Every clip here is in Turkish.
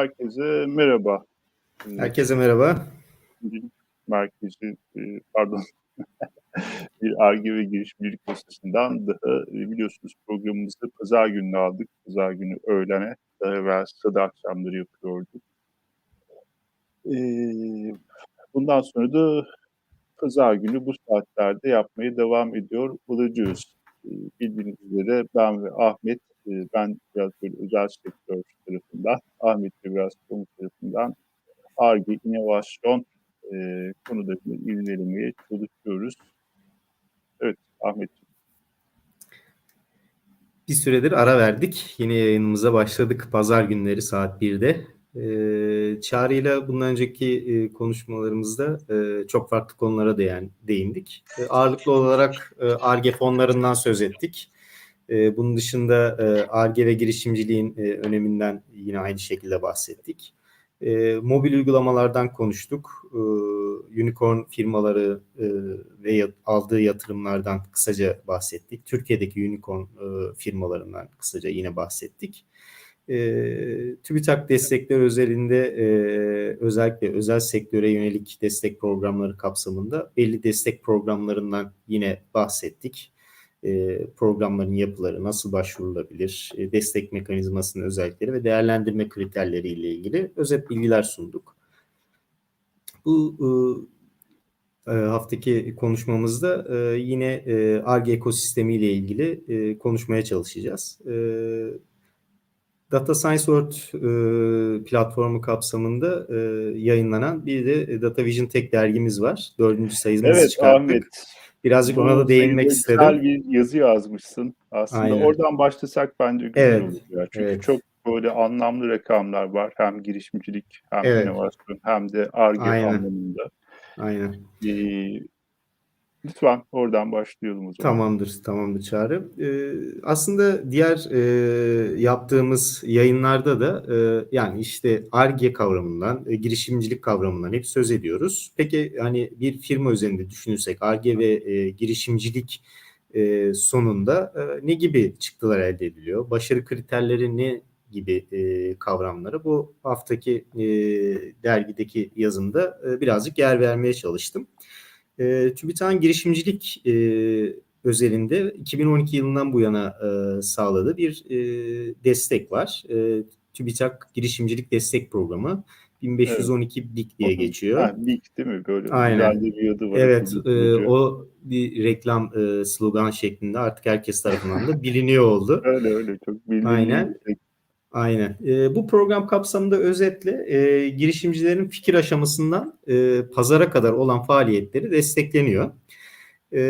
Herkese merhaba. Herkese merhaba. Merkezi, e, pardon, bir ARGE ve girişimcilik masasından daha e, biliyorsunuz programımızı pazar günü aldık. Pazar günü öğlene, daha evvel salı akşamları yapıyorduk. E, bundan sonra da pazar günü bu saatlerde yapmaya devam ediyor olacağız. Bildiğiniz üzere ben ve Ahmet ben biraz böyle özel sektör tarafından, Ahmet de biraz kamu tarafından ARGE, inovasyon e, konularını ilerlemeye çalışıyoruz. Evet Ahmet. Bir süredir ara verdik. Yine yayınımıza başladık. Pazar günleri saat 1'de. Ee, Çağrı ile bundan önceki e, konuşmalarımızda e, çok farklı konulara değin, değindik. E, ağırlıklı olarak ARGE fonlarından söz ettik. E, bunun dışında ARGE ve girişimciliğin e, öneminden yine aynı şekilde bahsettik. E, mobil uygulamalardan konuştuk. E, unicorn firmaları e, ve aldığı yatırımlardan kısaca bahsettik. Türkiye'deki unicorn e, firmalarından kısaca yine bahsettik. E, TÜBİTAK destekler özelinde özellikle özel sektöre yönelik destek programları kapsamında belli destek programlarından yine bahsettik e, programların yapıları nasıl başvurulabilir, e, destek mekanizmasının özellikleri ve değerlendirme kriterleri ile ilgili özet bilgiler sunduk. Bu e, haftaki konuşmamızda yine ARGE ekosistemi ile ilgili konuşmaya çalışacağız. Data Science World platformu kapsamında yayınlanan bir de Data Vision Tech dergimiz var. Dördüncü sayımızı evet, çıkarttık. Ahmet. Birazcık ona da değinmek istedim. Güzel bir yazı yazmışsın. Aslında Aynen. oradan başlasak bence güzel evet. olur. Ya. Çünkü evet. çok böyle anlamlı rakamlar var. Hem girişimcilik hem evet. inovasyon hem de ARGE anlamında. Aynen. Ee, Lütfen oradan başlayalım o zaman. Tamamdır, tamamdır Çağrı. Ee, aslında diğer e, yaptığımız yayınlarda da e, yani işte ARGE kavramından, e, girişimcilik kavramından hep söz ediyoruz. Peki hani bir firma üzerinde düşünürsek ARGE ve e, girişimcilik e, sonunda e, ne gibi çıktılar elde ediliyor? Başarı kriterleri ne gibi e, kavramları bu haftaki e, dergideki yazımda e, birazcık yer vermeye çalıştım. E, TÜBİTAK'ın girişimcilik e, özelinde 2012 yılından bu yana e, sağladığı bir e, destek var. E, TÜBİTAK Girişimcilik Destek Programı 1512 evet. BİK diye geçiyor. Ha, BİK değil mi? Böyle Aynen. bir var. Evet, e, o bir reklam e, slogan şeklinde artık herkes tarafından da biliniyor oldu. öyle öyle çok biliniyor. Aynen. Aynen. E, bu program kapsamında özetle e, girişimcilerin fikir aşamasından e, pazara kadar olan faaliyetleri destekleniyor. E,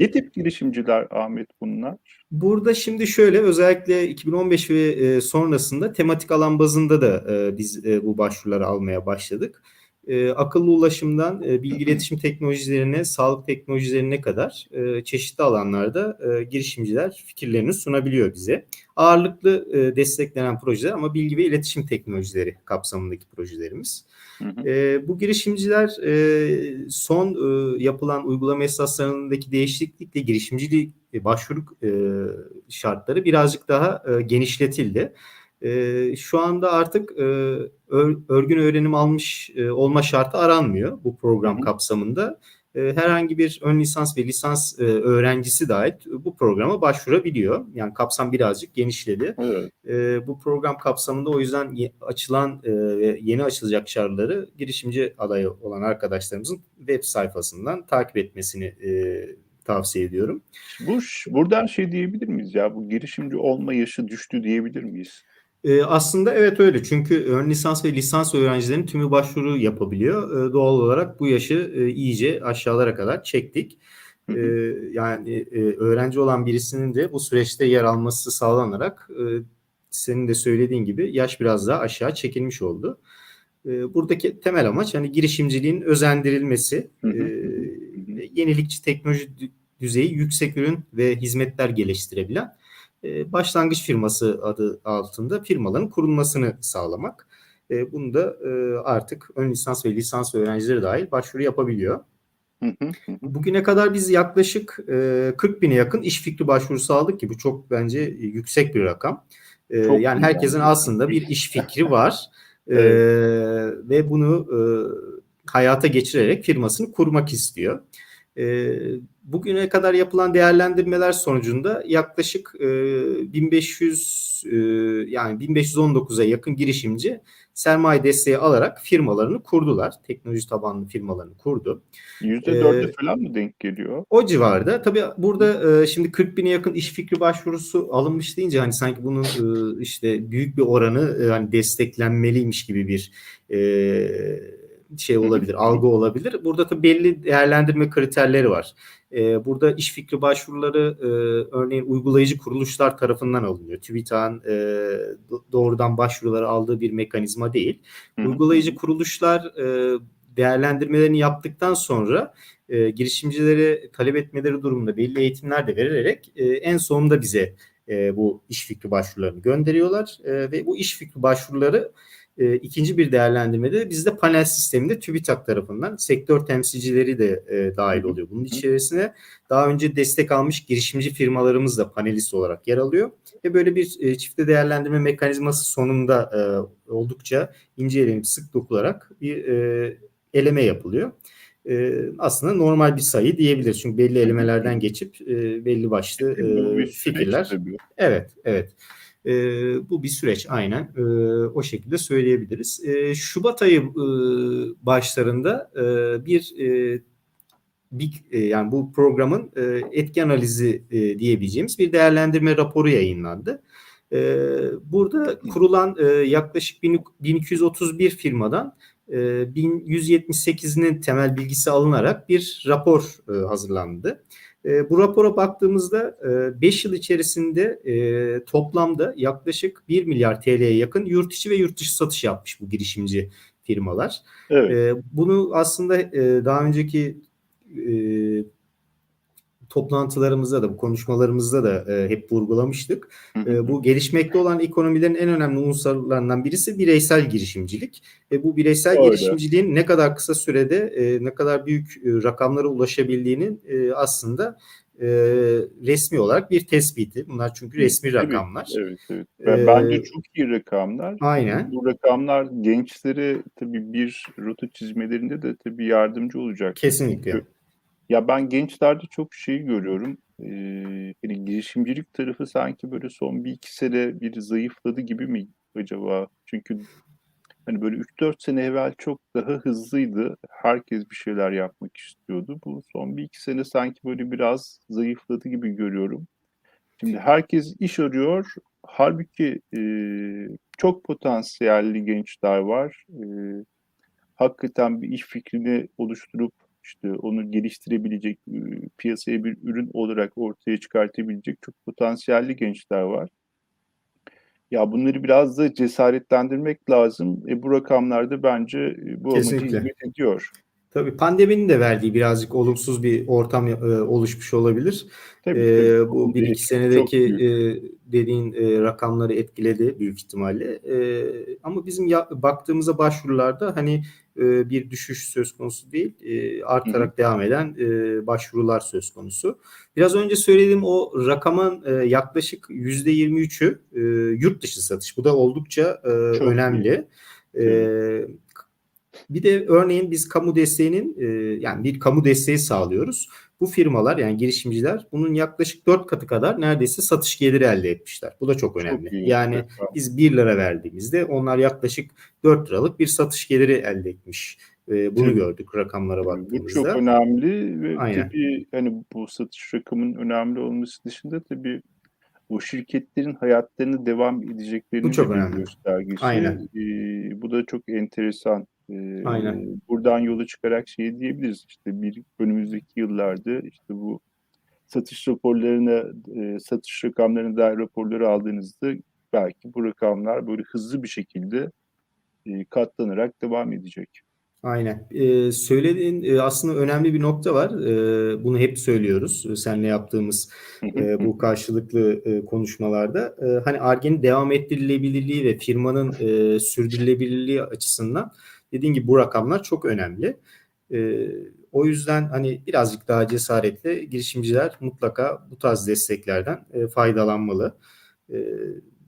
ne tip girişimciler Ahmet bunlar? Burada şimdi şöyle özellikle 2015 ve e, sonrasında tematik alan bazında da e, biz e, bu başvuruları almaya başladık e, akıllı ulaşımdan e, bilgi iletişim teknolojilerine, sağlık teknolojilerine kadar e, çeşitli alanlarda e, girişimciler fikirlerini sunabiliyor bize. Ağırlıklı e, desteklenen projeler ama bilgi ve iletişim teknolojileri kapsamındaki projelerimiz. E, bu girişimciler e, son e, yapılan uygulama esaslarındaki değişiklikle girişimcilik e, başvuru e, şartları birazcık daha e, genişletildi. E, şu anda artık e, ör, örgün öğrenim almış e, olma şartı aranmıyor bu program Hı-hı. kapsamında. E, herhangi bir ön lisans ve lisans e, öğrencisi dahil bu programa başvurabiliyor. Yani kapsam birazcık genişledi. Evet. E, bu program kapsamında o yüzden ye, açılan e, yeni açılacak çağrıları girişimci adayı olan arkadaşlarımızın web sayfasından takip etmesini e, tavsiye ediyorum. Bu buradan şey diyebilir miyiz ya bu girişimci olma yaşı düştü diyebilir miyiz? E, aslında evet öyle çünkü ön lisans ve lisans öğrencilerin tümü başvuru yapabiliyor. E, doğal olarak bu yaşı e, iyice aşağılara kadar çektik. E, yani e, öğrenci olan birisinin de bu süreçte yer alması sağlanarak e, senin de söylediğin gibi yaş biraz daha aşağı çekilmiş oldu. E, buradaki temel amaç hani girişimciliğin özendirilmesi, e, yenilikçi teknoloji düzeyi yüksek ürün ve hizmetler geliştirebilen başlangıç firması adı altında firmaların kurulmasını sağlamak. E, bunu da e, artık ön lisans ve lisans öğrencileri dahil başvuru yapabiliyor. Bugüne kadar biz yaklaşık 40 bine yakın iş fikri başvurusu aldık ki bu çok bence yüksek bir rakam. Çok yani herkesin aslında bir iş fikri var. Evet. E, ve bunu e, hayata geçirerek firmasını kurmak istiyor. E, bugüne kadar yapılan değerlendirmeler sonucunda yaklaşık e, 1500 e, yani 1519'a yakın girişimci sermaye desteği alarak firmalarını kurdular. Teknoloji tabanlı firmalarını kurdu. %4'e ee, falan mı denk geliyor? O civarda. Tabii burada e, şimdi 40 bine yakın iş fikri başvurusu alınmış deyince hani sanki bunun e, işte büyük bir oranı e, hani desteklenmeliymiş gibi bir e, şey olabilir, algı olabilir. Burada tabii belli değerlendirme kriterleri var. Ee, burada iş fikri başvuruları e, örneğin uygulayıcı kuruluşlar tarafından alınıyor. TÜBİTAK'ın e, doğrudan başvuruları aldığı bir mekanizma değil. Uygulayıcı kuruluşlar e, değerlendirmelerini yaptıktan sonra e, girişimcilere talep etmeleri durumunda belli eğitimler de verilerek e, en sonunda bize e, bu iş fikri başvurularını gönderiyorlar e, ve bu iş fikri başvuruları e, ikinci bir değerlendirmede bizde panel sisteminde TÜBİTAK tarafından sektör temsilcileri de e, dahil oluyor. Bunun içerisine daha önce destek almış girişimci firmalarımız da panelist olarak yer alıyor. Ve böyle bir e, çifte değerlendirme mekanizması sonunda e, oldukça incelenip sık dokularak bir e, eleme yapılıyor. E, aslında normal bir sayı diyebiliriz. Çünkü belli elemelerden geçip e, belli başlı e, fikirler. Evet, evet. E, bu bir süreç aynen e, o şekilde söyleyebiliriz. E, Şubat ayı e, başlarında e, bir e, bir, e, yani bu programın e, etki analizi e, diyebileceğimiz bir değerlendirme raporu yayınlandı. E, burada kurulan e, yaklaşık 1231 firmadan 1178'inin temel bilgisi alınarak bir rapor hazırlandı. Bu rapora baktığımızda 5 yıl içerisinde toplamda yaklaşık 1 milyar TL'ye yakın yurt içi ve yurt dışı satış yapmış bu girişimci firmalar. Evet. bunu aslında daha önceki toplantılarımızda da bu konuşmalarımızda da e, hep vurgulamıştık. E, bu gelişmekte olan ekonomilerin en önemli unsurlarından birisi bireysel girişimcilik. E, bu bireysel Öyle. girişimciliğin ne kadar kısa sürede e, ne kadar büyük e, rakamlara ulaşabildiğinin e, aslında e, resmi olarak bir tespiti. Bunlar çünkü resmi evet, rakamlar. Evet, evet. Ben, ee, bence çok iyi rakamlar. Aynen. Bu rakamlar gençlere tabii bir rota çizmelerinde de tabii yardımcı olacak. Kesinlikle. Çünkü ya ben gençlerde çok şey görüyorum. Ee, hani girişimcilik tarafı sanki böyle son bir iki sene bir zayıfladı gibi mi acaba? Çünkü hani böyle 3-4 sene evvel çok daha hızlıydı. Herkes bir şeyler yapmak istiyordu. Bu son bir iki sene sanki böyle biraz zayıfladı gibi görüyorum. Şimdi herkes iş arıyor. Halbuki e, çok potansiyelli gençler var. E, hakikaten bir iş fikrini oluşturup işte onu geliştirebilecek, piyasaya bir ürün olarak ortaya çıkartabilecek çok potansiyelli gençler var. Ya bunları biraz da cesaretlendirmek lazım. E, bu rakamlarda bence bu amacı hizmet ediyor. Tabii pandeminin de verdiği birazcık olumsuz bir ortam e, oluşmuş olabilir. Tabii, tabii. Bu bir iki senedeki e, dediğin e, rakamları etkiledi büyük ihtimalle. E, ama bizim ya, baktığımızda başvurularda hani e, bir düşüş söz konusu değil, e, artarak Hı-hı. devam eden e, başvurular söz konusu. Biraz önce söylediğim o rakamın e, yaklaşık yüzde 23'ü e, yurt dışı satış. Bu da oldukça e, önemli. E, bir de örneğin biz kamu desteğinin e, yani bir kamu desteği sağlıyoruz. Bu firmalar yani girişimciler bunun yaklaşık dört katı kadar neredeyse satış geliri elde etmişler. Bu da çok önemli. Çok yani evet. biz 1 lira verdiğimizde onlar yaklaşık 4 liralık bir satış geliri elde etmiş. E, bunu Tabii. gördük rakamlara baktığımızda. Bu çok önemli ve Aynen. tabii hani bu satış rakamının önemli olması dışında tabii bu şirketlerin hayatlarını devam edeceklerini bu çok önemli. göstergesi. Aynen. E, bu da çok enteresan. E, Aynen. Buradan yola çıkarak şey diyebiliriz. İşte bir önümüzdeki yıllarda işte bu satış raporlarına, e, satış rakamlarına dair raporları aldığınızda belki bu rakamlar böyle hızlı bir şekilde e, katlanarak devam edecek. Aynen. Ee, söylediğin e, aslında önemli bir nokta var. Ee, bunu hep söylüyoruz. E, seninle yaptığımız e, bu karşılıklı e, konuşmalarda. E, hani Arge'nin devam ettirilebilirliği ve firmanın e, sürdürülebilirliği açısından dediğin gibi bu rakamlar çok önemli. E, o yüzden hani birazcık daha cesaretle girişimciler mutlaka bu tarz desteklerden e, faydalanmalı. E,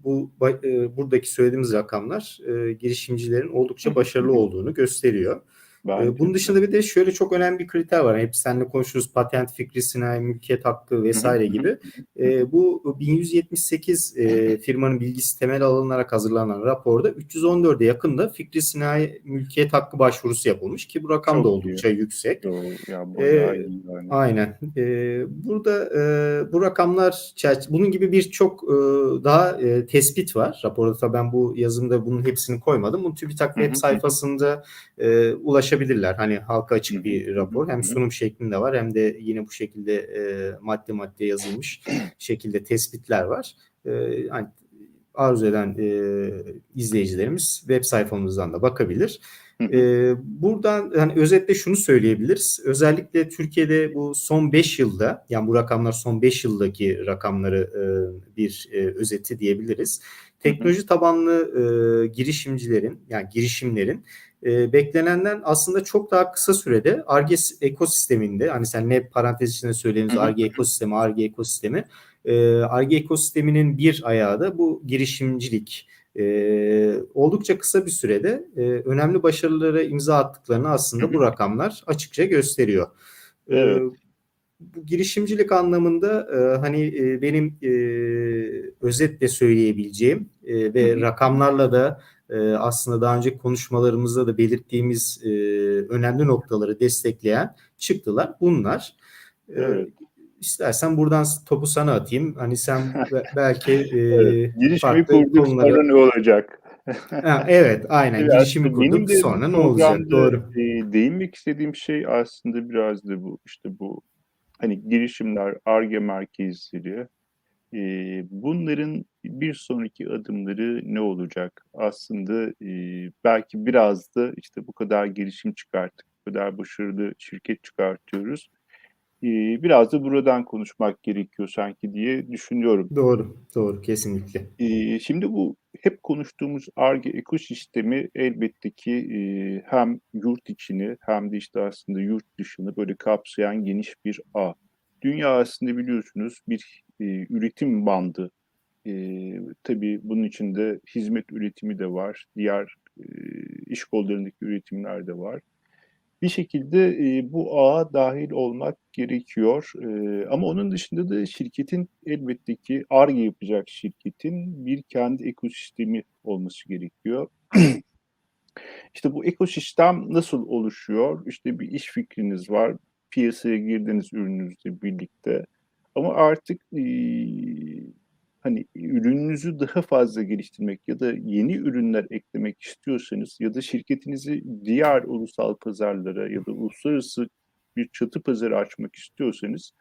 bu e, buradaki söylediğimiz rakamlar e, girişimcilerin oldukça başarılı olduğunu gösteriyor. Bence. Bunun dışında bir de şöyle çok önemli bir kriter var. Hep seninle konuşuruz patent fikri, sinayi, mülkiyet hakkı vesaire gibi. E, bu 1178 e, firmanın bilgisi temel alınarak hazırlanan raporda 314'e yakında fikri sinayi mülkiyet hakkı başvurusu yapılmış ki bu rakam Çok da iyi. oldukça yüksek. Doğru. Ya, Ee, bayağı iyi yani. Aynen. Ee, burada e, bu rakamlar bunun gibi birçok e, daha e, tespit var. Raporda tabii ben bu yazımda bunun hepsini koymadım. Bunu TÜBİTAK web sayfasında e, ulaşabilirler. Hani halka açık bir rapor. Hem sunum şeklinde var hem de yine bu şekilde e, madde madde yazılmış şekilde tespitler var. E, hani arzu eden e, izleyicilerimiz web sayfamızdan da bakabilir. Ee, buradan hani özetle şunu söyleyebiliriz. Özellikle Türkiye'de bu son 5 yılda yani bu rakamlar son 5 yıldaki rakamları e, bir e, özeti diyebiliriz. Teknoloji tabanlı e, girişimcilerin yani girişimlerin e, beklenenden aslında çok daha kısa sürede ARGE ekosisteminde hani sen ne parantez içinde hı. ARGE ekosistemi, ARGE ekosistemi e, ARGE ekosisteminin bir ayağı da bu girişimcilik. E, oldukça kısa bir sürede e, önemli başarılara imza attıklarını aslında bu rakamlar açıkça gösteriyor. E, Evet. bu girişimcilik anlamında e, hani e, benim e, özetle söyleyebileceğim e, ve Hı hı. rakamlarla da e, aslında daha önce konuşmalarımızda da belirttiğimiz e, önemli noktaları destekleyen çıktılar bunlar. E, Evet. İstersen buradan topu sana atayım. Hani sen be- belki e, Evet. Girişimi kurduk konuları... sonra ne olacak? Ha, evet, aynen. Evet, Girişimi aslında benim kurduk. de Sonra ne olacak? Doğru. e, değinmek istediğim şey aslında biraz da bu işte bu hani girişimler, ARGE merkezleri e, bunların bir sonraki adımları ne olacak? Aslında e, belki biraz da işte bu kadar girişim çıkarttık, bu kadar başarılı şirket çıkartıyoruz. E, biraz da buradan konuşmak gerekiyor sanki diye düşünüyorum. Doğru, doğru. Kesinlikle. Ee, şimdi bu hep konuştuğumuz ARGE ekosistemi elbette ki e, hem yurt içini hem de işte aslında yurt dışını böyle kapsayan geniş bir ağ. Dünya aslında biliyorsunuz bir e, üretim bandı. E, tabii bunun içinde hizmet üretimi de var, diğer iş kollarındaki üretimler de var. Bir şekilde e, bu ağa dahil olmak gerekiyor. E, ama onun dışında da şirketin elbette ki ARGE yapacak şirketin bir kendi ekosistemi olması gerekiyor. işte bu ekosistem nasıl oluşuyor? İşte bir iş fikriniz var, piyasaya girdiniz ürününüzle birlikte. Ama artık e, hani ürününüzü daha fazla geliştirmek ya da yeni ürünler eklemek istiyorsanız ya da şirketinizi diğer ulusal pazarlara ya da uluslararası bir çatı pazarı açmak istiyorsanız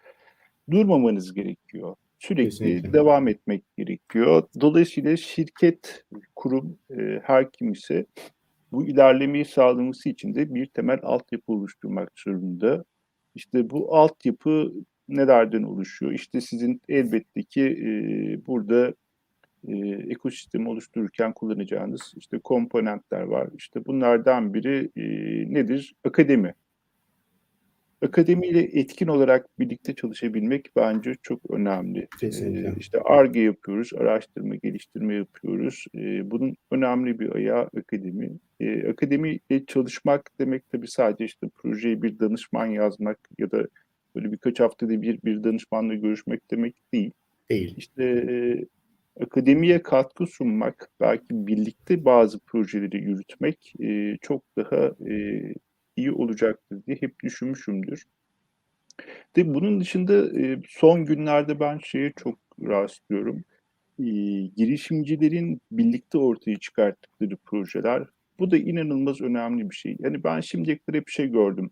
durmamanız gerekiyor. Sürekli Kesinlikle. devam etmek gerekiyor. Dolayısıyla şirket, kurum e, her kim ise bu ilerlemeyi sağlaması için de bir temel altyapı oluşturmak zorunda. İşte bu altyapı nelerden oluşuyor? İşte sizin elbette ki e, burada e, ekosistemi oluştururken kullanacağınız işte komponentler var. İşte bunlardan biri e, nedir? Akademi. Akademiyle etkin olarak birlikte çalışabilmek bence çok önemli. Kesinlikle. E, işte ARGE yapıyoruz, araştırma, geliştirme yapıyoruz. E, bunun önemli bir ayağı akademi. E, akademiyle çalışmak demek tabii sadece işte projeye bir danışman yazmak ya da böyle birkaç haftada bir bir danışmanla görüşmek demek değil. Değil. İşte e, akademiye katkı sunmak, belki birlikte bazı projeleri yürütmek e, çok daha e, iyi olacaktır diye hep düşünmüşümdür. De bunun dışında e, son günlerde ben şeye çok rastlıyorum. E, girişimcilerin birlikte ortaya çıkarttıkları projeler. Bu da inanılmaz önemli bir şey. Yani ben şimdiye kadar hep şey gördüm.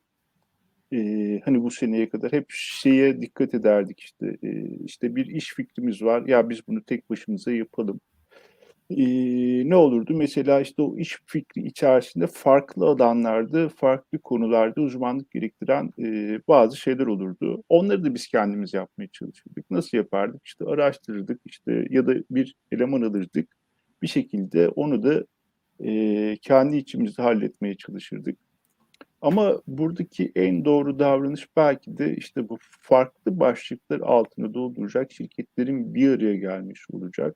E, hani bu seneye kadar hep şeye dikkat ederdik işte. E, işte bir iş fikrimiz var. Ya biz bunu tek başımıza yapalım. E, ne olurdu? Mesela işte o iş fikri içerisinde farklı alanlarda, farklı konularda uzmanlık gerektiren e, bazı şeyler olurdu. Onları da biz kendimiz yapmaya çalışırdık. Nasıl yapardık? İşte araştırırdık işte ya da bir eleman alırdık. Bir şekilde onu da e, kendi içimizde halletmeye çalışırdık. Ama buradaki en doğru davranış belki de işte bu farklı başlıklar altında dolduracak şirketlerin bir araya gelmiş olacak.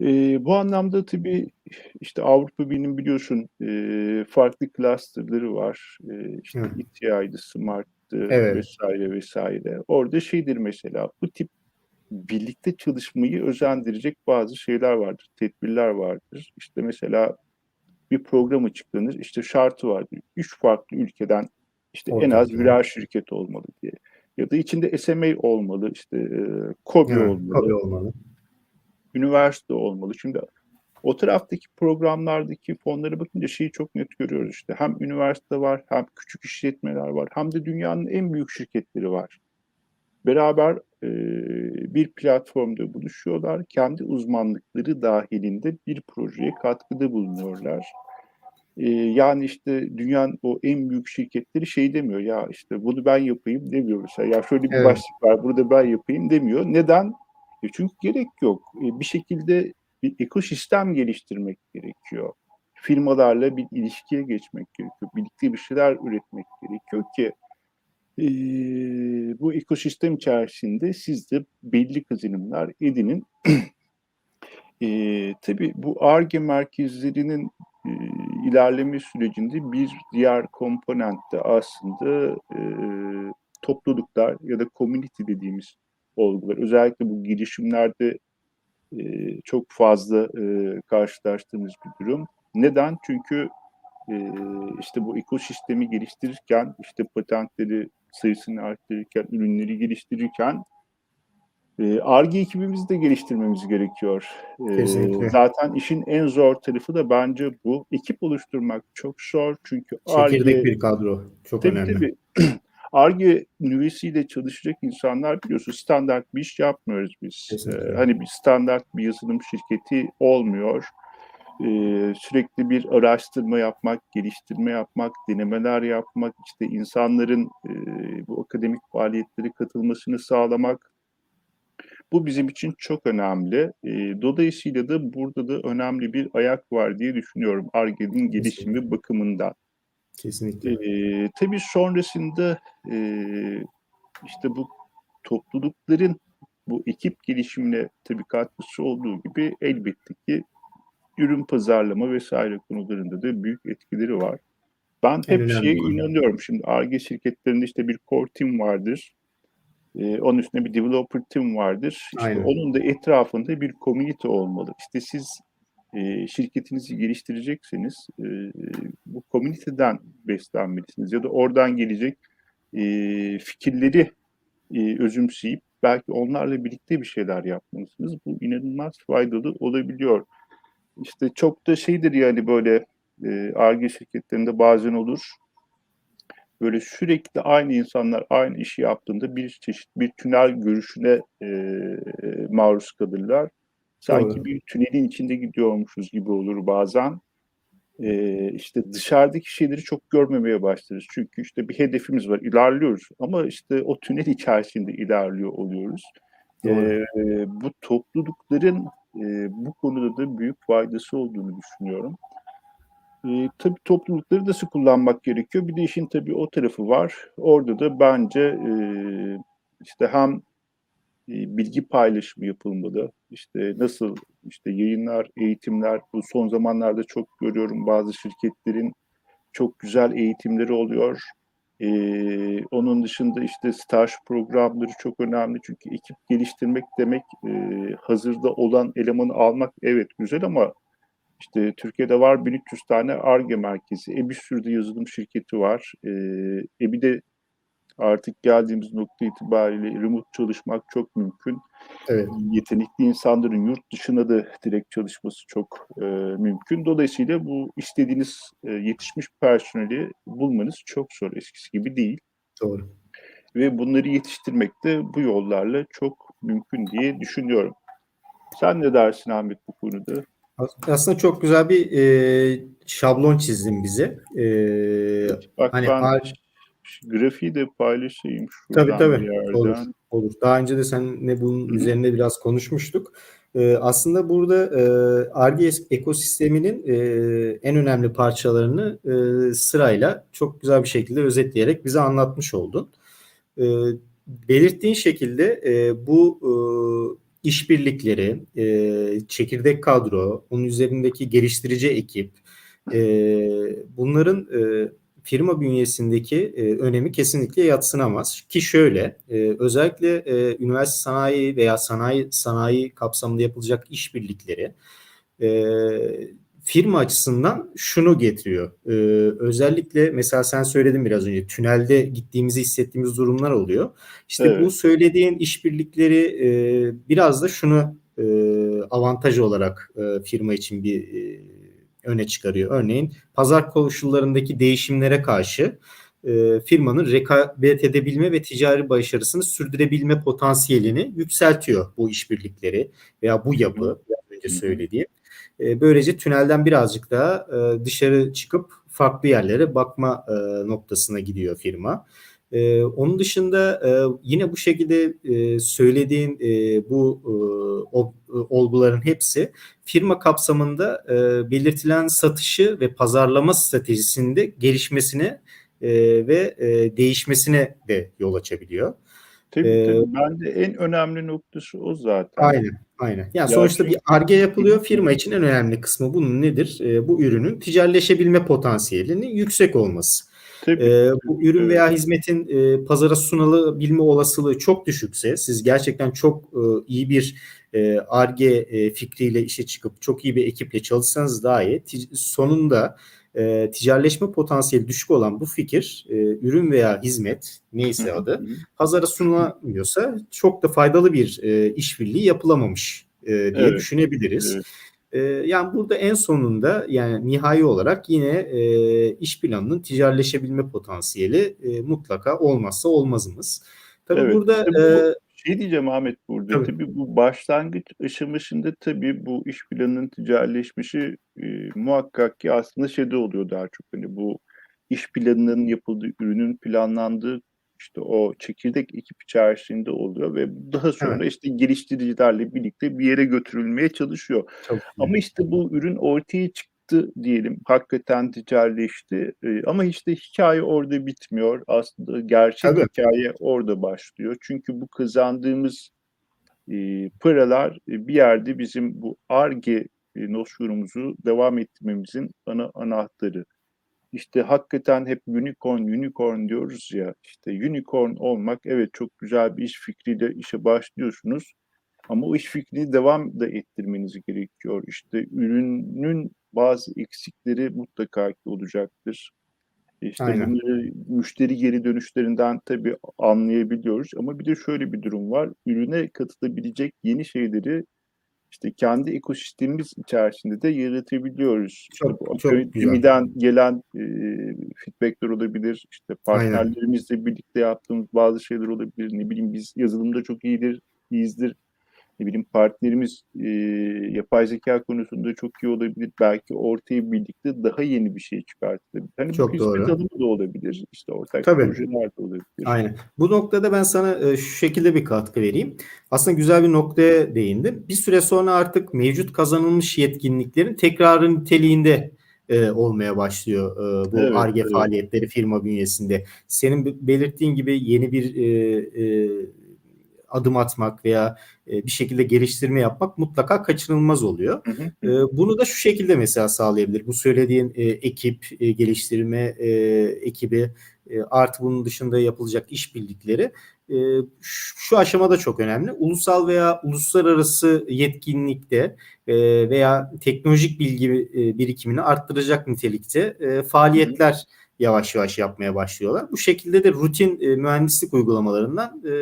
E, bu anlamda tabii işte Avrupa Birliği'nin biliyorsun e, farklı cluster'ları var. E, işte Hı. ETI'di, Smart'tı Evet. vesaire vesaire. Orada şeydir mesela bu tip birlikte çalışmayı özendirecek bazı şeyler vardır, tedbirler vardır. İşte mesela bir program açıklanır, işte şartı vardır. Üç farklı ülkeden işte en Ortak az birer şirket olmalı diye. Ya da içinde SMA olmalı, işte e, KOBİ Evet, olmalı tabii olmalı. üniversite olmalı. Şimdi o taraftaki programlardaki fonlara bakınca şeyi çok net görüyoruz işte. Hem üniversite var, hem küçük işletmeler var, hem de dünyanın en büyük şirketleri var. Beraber e, bir platformda buluşuyorlar. Kendi uzmanlıkları dahilinde bir projeye katkıda bulunuyorlar. E, yani işte dünyanın o en büyük şirketleri şey demiyor ya işte bunu ben yapayım demiyor mesela. Ya şöyle bir Evet. başlık var burada ben yapayım demiyor. Neden? E çünkü gerek yok. E bir şekilde bir ekosistem geliştirmek gerekiyor. Firmalarla bir ilişkiye geçmek gerekiyor. Birlikte bir şeyler üretmek gerekiyor ki e, bu ekosistem içerisinde siz de belli kazanımlar edinin. e, tabii bu ARGE merkezlerinin e, ilerleme sürecinde bir diğer komponent de aslında e, topluluklar ya da community dediğimiz olgular. Özellikle bu girişimlerde e, çok fazla e, karşılaştığımız bir durum. Neden? Çünkü e, işte bu ekosistemi geliştirirken, işte patentleri sayısını arttırırken, ürünleri geliştirirken ARGE ekibimizi de geliştirmemiz gerekiyor. E, Kesinlikle. zaten işin en zor tarafı da bence bu. Ekip oluşturmak çok zor çünkü Çekirdek ARGE bir kadro. Çok Tabii önemli. tabii. ARGE nüvesiyle çalışacak insanlar biliyorsun standart bir iş yapmıyoruz biz. Kesinlikle. Ee, hani bir standart bir yazılım şirketi olmuyor. Ee, sürekli bir araştırma yapmak, geliştirme yapmak, denemeler yapmak, işte insanların e, bu akademik faaliyetlere katılmasını sağlamak. Bu bizim için çok önemli. E, dolayısıyla da burada da önemli bir ayak var diye düşünüyorum ARGE'nin gelişimi bakımından. Kesinlikle. Ee, tabii sonrasında e, işte bu toplulukların bu ekip gelişimine tabii katkısı olduğu gibi elbette ki ürün pazarlama vesaire konularında da büyük etkileri var. Ben En hep önemli şeye konu. inanıyorum. Şimdi ARGE şirketlerinde işte bir core team vardır. Ee, onun üstünde bir developer team vardır. İşte Aynen. onun da etrafında bir community olmalı. İşte siz e, şirketinizi geliştirecekseniz e, bu community'den beslenmelisiniz ya da oradan gelecek e, fikirleri e, özümseyip belki onlarla birlikte bir şeyler yapmalısınız. Bu inanılmaz faydalı olabiliyor. İşte çok da şeydir yani böyle e, ARGE şirketlerinde bazen olur. Böyle sürekli aynı insanlar aynı işi yaptığında bir çeşit bir tünel görüşüne e, maruz kalırlar. Sanki Doğru. bir tünelin içinde gidiyormuşuz gibi olur bazen. Ee, işte dışarıdaki şeyleri çok görmemeye başlarız. Çünkü işte bir hedefimiz var, ilerliyoruz. Ama işte o tünel içerisinde ilerliyor oluyoruz. Ee, bu toplulukların e, bu konuda da büyük faydası olduğunu düşünüyorum. Ee, tabii toplulukları nasıl kullanmak gerekiyor? Bir de işin tabii o tarafı var. Orada da bence e, işte hem e, bilgi paylaşımı yapılmalı. İşte nasıl işte yayınlar, eğitimler bu son zamanlarda çok görüyorum bazı şirketlerin çok güzel eğitimleri oluyor. Ee, onun dışında işte staj programları çok önemli çünkü ekip geliştirmek demek e, hazırda olan elemanı almak evet güzel ama işte Türkiye'de var 1300 tane ARGE merkezi, e bir sürü de yazılım şirketi var. E, e bir de artık geldiğimiz nokta itibariyle remote çalışmak çok mümkün. Evet. Yetenekli insanların yurt dışına da direkt çalışması çok e, mümkün. Dolayısıyla bu istediğiniz e, yetişmiş personeli bulmanız çok zor. Eskisi gibi değil. Doğru. Ve bunları yetiştirmek de bu yollarla çok mümkün diye düşünüyorum. Sen ne dersin Ahmet bu konuda? Aslında çok güzel bir e, şablon çizdin bize. E, Bak hani ben ar- grafiği de paylaşayım şuradan Tabii tabii. bir yerden. Olur. Olur. Daha önce de seninle bunun Hı üzerine biraz konuşmuştuk. Ee, aslında burada e, Ar-Ge ekosisteminin e, en önemli parçalarını e, sırayla çok güzel bir şekilde özetleyerek bize anlatmış oldun. E, belirttiğin şekilde e, bu e, işbirlikleri, e, çekirdek kadro, onun üzerindeki geliştirici ekip, e, bunların e, firma bünyesindeki e, önemi kesinlikle yatsınamaz. Ki şöyle, e, özellikle e, üniversite sanayi veya sanayi sanayi kapsamında yapılacak işbirlikleri e, firma açısından şunu getiriyor. Ee, özellikle mesela sen söyledin biraz önce tünelde gittiğimizi hissettiğimiz durumlar oluyor. İşte evet. bu söylediğin işbirlikleri e, biraz da şunu e, avantaj olarak e, firma için bir e, öne çıkarıyor. Örneğin pazar koşullarındaki değişimlere karşı e, firmanın rekabet edebilme ve ticari başarısını sürdürebilme potansiyelini yükseltiyor bu işbirlikleri veya bu yapı önce söylediğim. E, böylece tünelden birazcık daha e, dışarı çıkıp farklı yerlere bakma e, noktasına gidiyor firma. Ee, onun dışında e, yine bu şekilde e, söylediğin e, bu e, ol, olguların hepsi firma kapsamında e, belirtilen satışı ve pazarlama stratejisinde gelişmesine e, ve e, değişmesine de yol açabiliyor. Tabii, ee, tabii. Bence en önemli noktası o zaten. Aynen, aynen. Yani ya sonuçta çünkü... bir arge yapılıyor. Firma için en önemli kısmı bunun nedir? Ee, bu ürünün ticaretleşebilme potansiyelinin yüksek olması. Ee, bu ürün veya hizmetin e, pazara sunulabilme olasılığı çok düşükse, siz gerçekten çok e, iyi bir arge e, fikriyle işe çıkıp çok iyi bir ekiple çalışsanız dahi sonunda e, ticaretleşme potansiyeli düşük olan bu fikir e, ürün veya hizmet neyse adı pazara sunulamıyorsa çok da faydalı bir e, işbirliği yapılamamış e, diye evet. düşünebiliriz. Evet. E, yani burada en sonunda yani nihai olarak yine e, iş planının ticaretleşebilme potansiyeli e, mutlaka olmazsa olmazımız. Tabii evet, burada işte bu, e, şey diyeceğim Ahmet burada tabii, tabii bu başlangıç aşamasında tabii bu iş planının ticaretleşmesi e, muhakkak ki aslında şeyde oluyor daha çok hani bu iş planının yapıldığı ürünün planlandığı işte o çekirdek ekip içerisinde oluyor ve daha sonra evet. işte geliştiricilerle birlikte bir yere götürülmeye çalışıyor. Çok Ama işte bu ürün ortaya çık çıktı diyelim. Hakikaten ticaretleşti. E, ama işte hikaye orada bitmiyor. Aslında gerçek Tabii. hikaye orada başlıyor. Çünkü bu kazandığımız e, paralar e, bir yerde bizim bu ARGE e, nosyonumuzu devam ettirmemizin ana anahtarı. İşte hakikaten hep unicorn, unicorn diyoruz ya. İşte unicorn olmak evet çok güzel bir iş fikriyle işe başlıyorsunuz. Ama o iş fikrini devam da ettirmeniz gerekiyor. İşte ürünün bazı eksikleri mutlaka olacaktır. İşte Aynen. bunları müşteri geri dönüşlerinden tabii anlayabiliyoruz ama bir de şöyle bir durum var. Ürüne katılabilecek yeni şeyleri işte kendi ekosistemimiz içerisinde de yaratabiliyoruz. Çok, çok güzel. gelen e, feedbackler olabilir. İşte partnerlerimizle Aynen. birlikte yaptığımız bazı şeyler olabilir. Ne bileyim biz yazılımda çok iyidir, iyiyizdir ne bileyim partnerimiz e, yapay zeka konusunda çok iyi olabilir. Belki ortaya birlikte daha yeni bir şey çıkartabilir. Hani çok bir doğru. alımı da olabilir. İşte ortak Tabii. projeler de olabilir. Aynen. Bu noktada ben sana e, şu şekilde bir katkı vereyim. Aslında güzel bir noktaya değindim. Bir süre sonra artık mevcut kazanılmış yetkinliklerin tekrarın niteliğinde e, olmaya başlıyor e, bu ARGE evet, evet. faaliyetleri firma bünyesinde. Senin belirttiğin gibi yeni bir e, e, adım atmak veya e, bir şekilde geliştirme yapmak mutlaka kaçınılmaz oluyor. Hı hı. E, bunu da şu şekilde mesela sağlayabilir. Bu söylediğin e, ekip, e, geliştirme e, ekibi e, artı bunun dışında yapılacak işbirlikleri e, şu aşamada çok önemli. Ulusal veya uluslararası yetkinlikte e, veya teknolojik bilgi e, birikimini arttıracak nitelikte e, faaliyetler hı hı. yavaş yavaş yapmaya başlıyorlar. Bu şekilde de rutin e, mühendislik uygulamalarından e,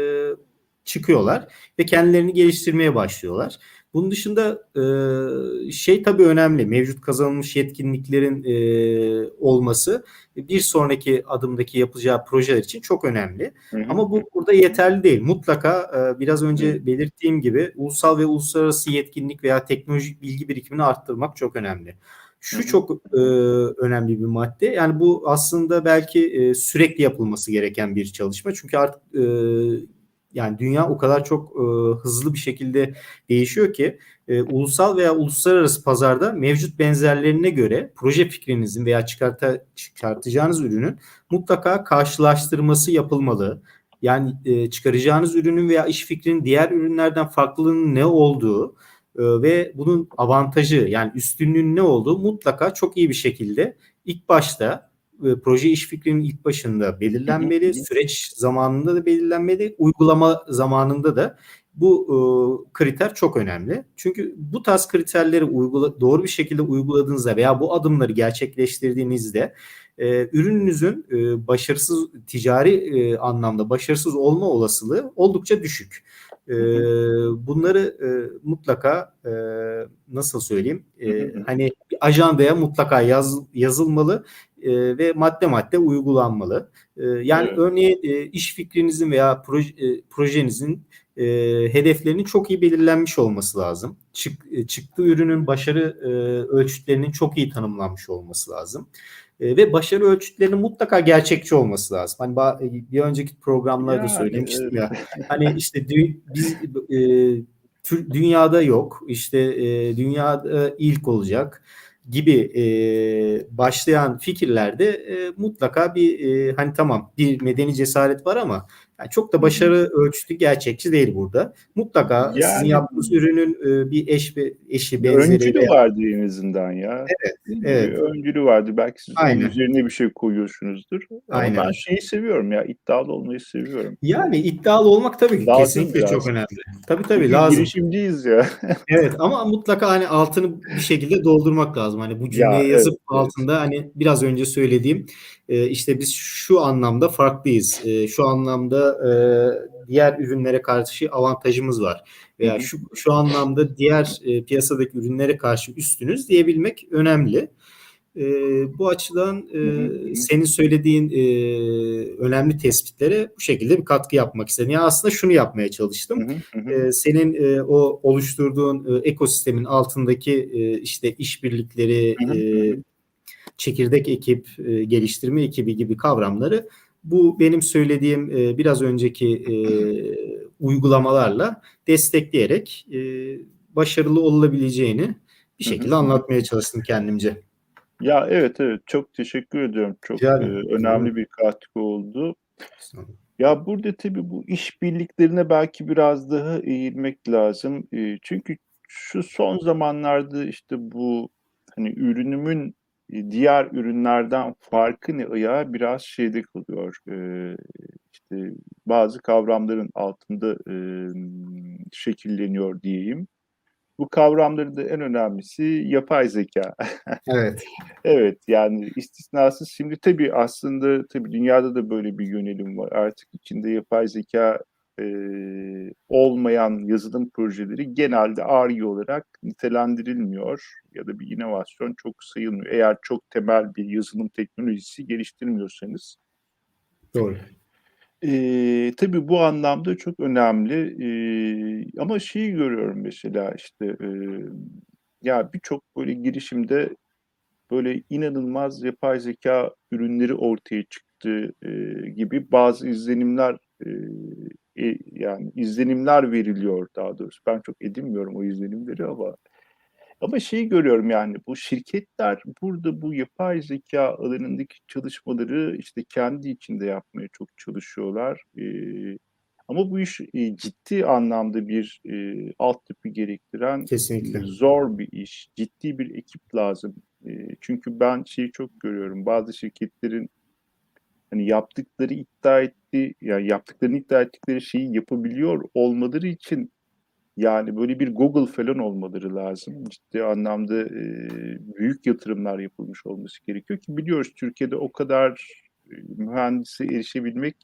çıkıyorlar ve kendilerini geliştirmeye başlıyorlar. Bunun dışında e, şey tabii önemli. Mevcut kazanılmış yetkinliklerin e, olması bir sonraki adımdaki yapacağı projeler için çok önemli. Hı hı. Ama bu burada yeterli değil. Mutlaka e, biraz önce hı. belirttiğim gibi ulusal ve uluslararası yetkinlik veya teknolojik bilgi birikimini arttırmak çok önemli. Şu hı çok e, önemli bir madde. Yani bu aslında belki e, sürekli yapılması gereken bir çalışma. Çünkü artık e, yani dünya o kadar çok e, hızlı bir şekilde değişiyor ki e, ulusal veya uluslararası pazarda mevcut benzerlerine göre proje fikrinizin veya çıkarta, çıkartacağınız ürünün mutlaka karşılaştırması yapılmalı. Yani e, çıkaracağınız ürünün veya iş fikrinin diğer ürünlerden farklılığının ne olduğu e, ve bunun avantajı yani üstünlüğün ne olduğu mutlaka çok iyi bir şekilde ilk başta e, proje iş fikrinin ilk başında belirlenmeli, süreç zamanında da belirlenmeli, uygulama zamanında da. Bu e, kriter çok önemli. Çünkü bu tarz kriterleri uygula, doğru bir şekilde uyguladığınızda veya bu adımları gerçekleştirdiğinizde e, ürününüzün e, başarısız ticari e, anlamda başarısız olma olasılığı oldukça düşük. E, bunları e, mutlaka e, nasıl söyleyeyim? E, hani ajandaya mutlaka yaz, yazılmalı e, ve madde madde uygulanmalı. E, yani evet. örneğin e, iş fikrinizin veya proje, e, projenizin e, hedeflerinin çok iyi belirlenmiş olması lazım. Çık, e, çıktığı ürünün başarı e, ölçütlerinin çok iyi tanımlanmış olması lazım. E, ve başarı ölçütlerinin mutlaka gerçekçi olması lazım. Hani bir önceki programlarda yani, söylemiştim evet. ya. Hani işte biz e, dünyada yok. İşte e, dünyada ilk olacak gibi e, başlayan fikirlerde e, mutlaka bir e, hani tamam bir medeni cesaret var ama yani çok da başarı ölçütü gerçekçi değil burada. Mutlaka yani, sizin yaptığınız ürünün e, bir eş ve eşi benzeri. Öncülü veya... vardı en azından ya. Evet. evet. Öncülü vardı. Belki siz Aynen. üzerine bir şey koyuyorsunuzdur. Ama Aynen. ben şeyi seviyorum ya. iddialı olmayı seviyorum. Yani iddialı olmak tabii ki lazım kesinlikle biraz. çok önemli. Tabii tabii Çünkü lazım. Girişimciyiz ya. evet ama mutlaka hani altını bir şekilde doldurmak lazım. Hani bu cümleyi ya, yazıp evet, altında evet. hani biraz önce söylediğim e, işte biz şu anlamda farklıyız. E, şu anlamda e, diğer ürünlere karşı avantajımız var. Veya şu şu anlamda diğer e, piyasadaki ürünlere karşı üstünüz diyebilmek önemli. E, bu açıdan e, senin söylediğin e, önemli tespitlere bu şekilde bir katkı yapmak istedim. Yani aslında şunu yapmaya çalıştım. E, senin e, o oluşturduğun e, ekosistemin altındaki e, işte işbirlikleri, e, çekirdek ekip, e, geliştirme ekibi gibi kavramları bu benim söylediğim e, biraz önceki e, uygulamalarla destekleyerek e, başarılı olabileceğini bir şekilde anlatmaya çalıştım kendimce. Ya evet evet çok teşekkür ediyorum. Çok yani, e, önemli bir katkı oldu. Ya burada tabii bu işbirliklerine belki biraz daha eğilmek lazım. E, çünkü şu son zamanlarda işte bu hani ürünümün diğer ürünlerden farkı ne ayağı biraz şeyde kalıyor. Eee, işte bazı kavramların altında, emm, şekilleniyor diyeyim. Bu kavramların da en önemlisi yapay zeka. Evet. Evet, yani istisnasız şimdi tabii aslında tabii dünyada da böyle bir yönelim var. Artık içinde yapay zeka eee, olmayan yazılım projeleri genelde ARGE olarak nitelendirilmiyor ya da bir inovasyon çok sayılmıyor. Eğer çok temel bir yazılım teknolojisi geliştirmiyorsanız. Doğru. Eee, tabii bu anlamda çok önemli. Eee, ama şeyi görüyorum mesela işte, eee, ya birçok böyle girişimde böyle inanılmaz yapay zeka ürünleri ortaya çıktı, eee, gibi bazı izlenimler, eee e, yani izlenimler veriliyor daha doğrusu. Ben çok edinmiyorum o izlenimleri ama ama şeyi görüyorum yani bu şirketler burada bu yapay zeka alanındaki çalışmaları işte kendi içinde yapmaya çok çalışıyorlar. Eee, ama bu iş e, ciddi anlamda bir e, altyapı gerektiren Kesinlikle. zor bir iş. Ciddi bir ekip lazım. E, çünkü ben şeyi çok görüyorum. Bazı şirketlerin hani yaptıkları iddia etti ya yani yaptıklarını iddia ettikleri şeyi yapabiliyor olmaları için yani böyle bir Google falan olmaları lazım. Ciddi anlamda e, büyük yatırımlar yapılmış olması gerekiyor ki biliyoruz Türkiye'de o kadar e, mühendise erişebilmek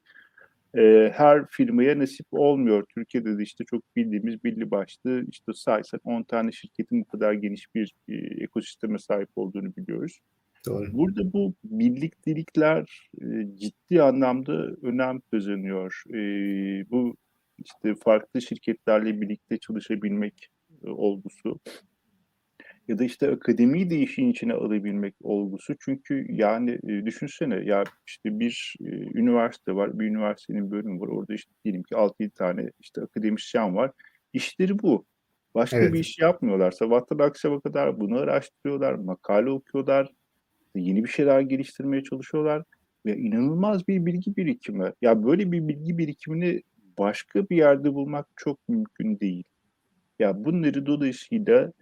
e, her firmaya nasip olmuyor. Türkiye'de de işte çok bildiğimiz belli başlı işte saysak 10 tane şirketin bu kadar geniş bir e, ekosisteme sahip olduğunu biliyoruz. Doğru. Burada bu birliktelikler e, ciddi anlamda önem kazanıyor. E, bu işte farklı şirketlerle birlikte çalışabilmek e, olgusu ya da işte akademiyi de işin içine alabilmek olgusu. Çünkü yani e, düşünsene ya işte bir e, üniversite var, bir üniversitenin bölümü var. Orada işte diyelim ki 6-7 tane işte akademisyen var. İşleri bu. Başka evet. bir iş yapmıyorlar. Sabahtan akşama kadar bunu araştırıyorlar, makale okuyorlar, yeni bir şeyler geliştirmeye çalışıyorlar. ve inanılmaz bir bilgi birikimi. Ya böyle bir bilgi birikimini başka bir yerde bulmak çok mümkün değil. Ya bunları dolayısıyla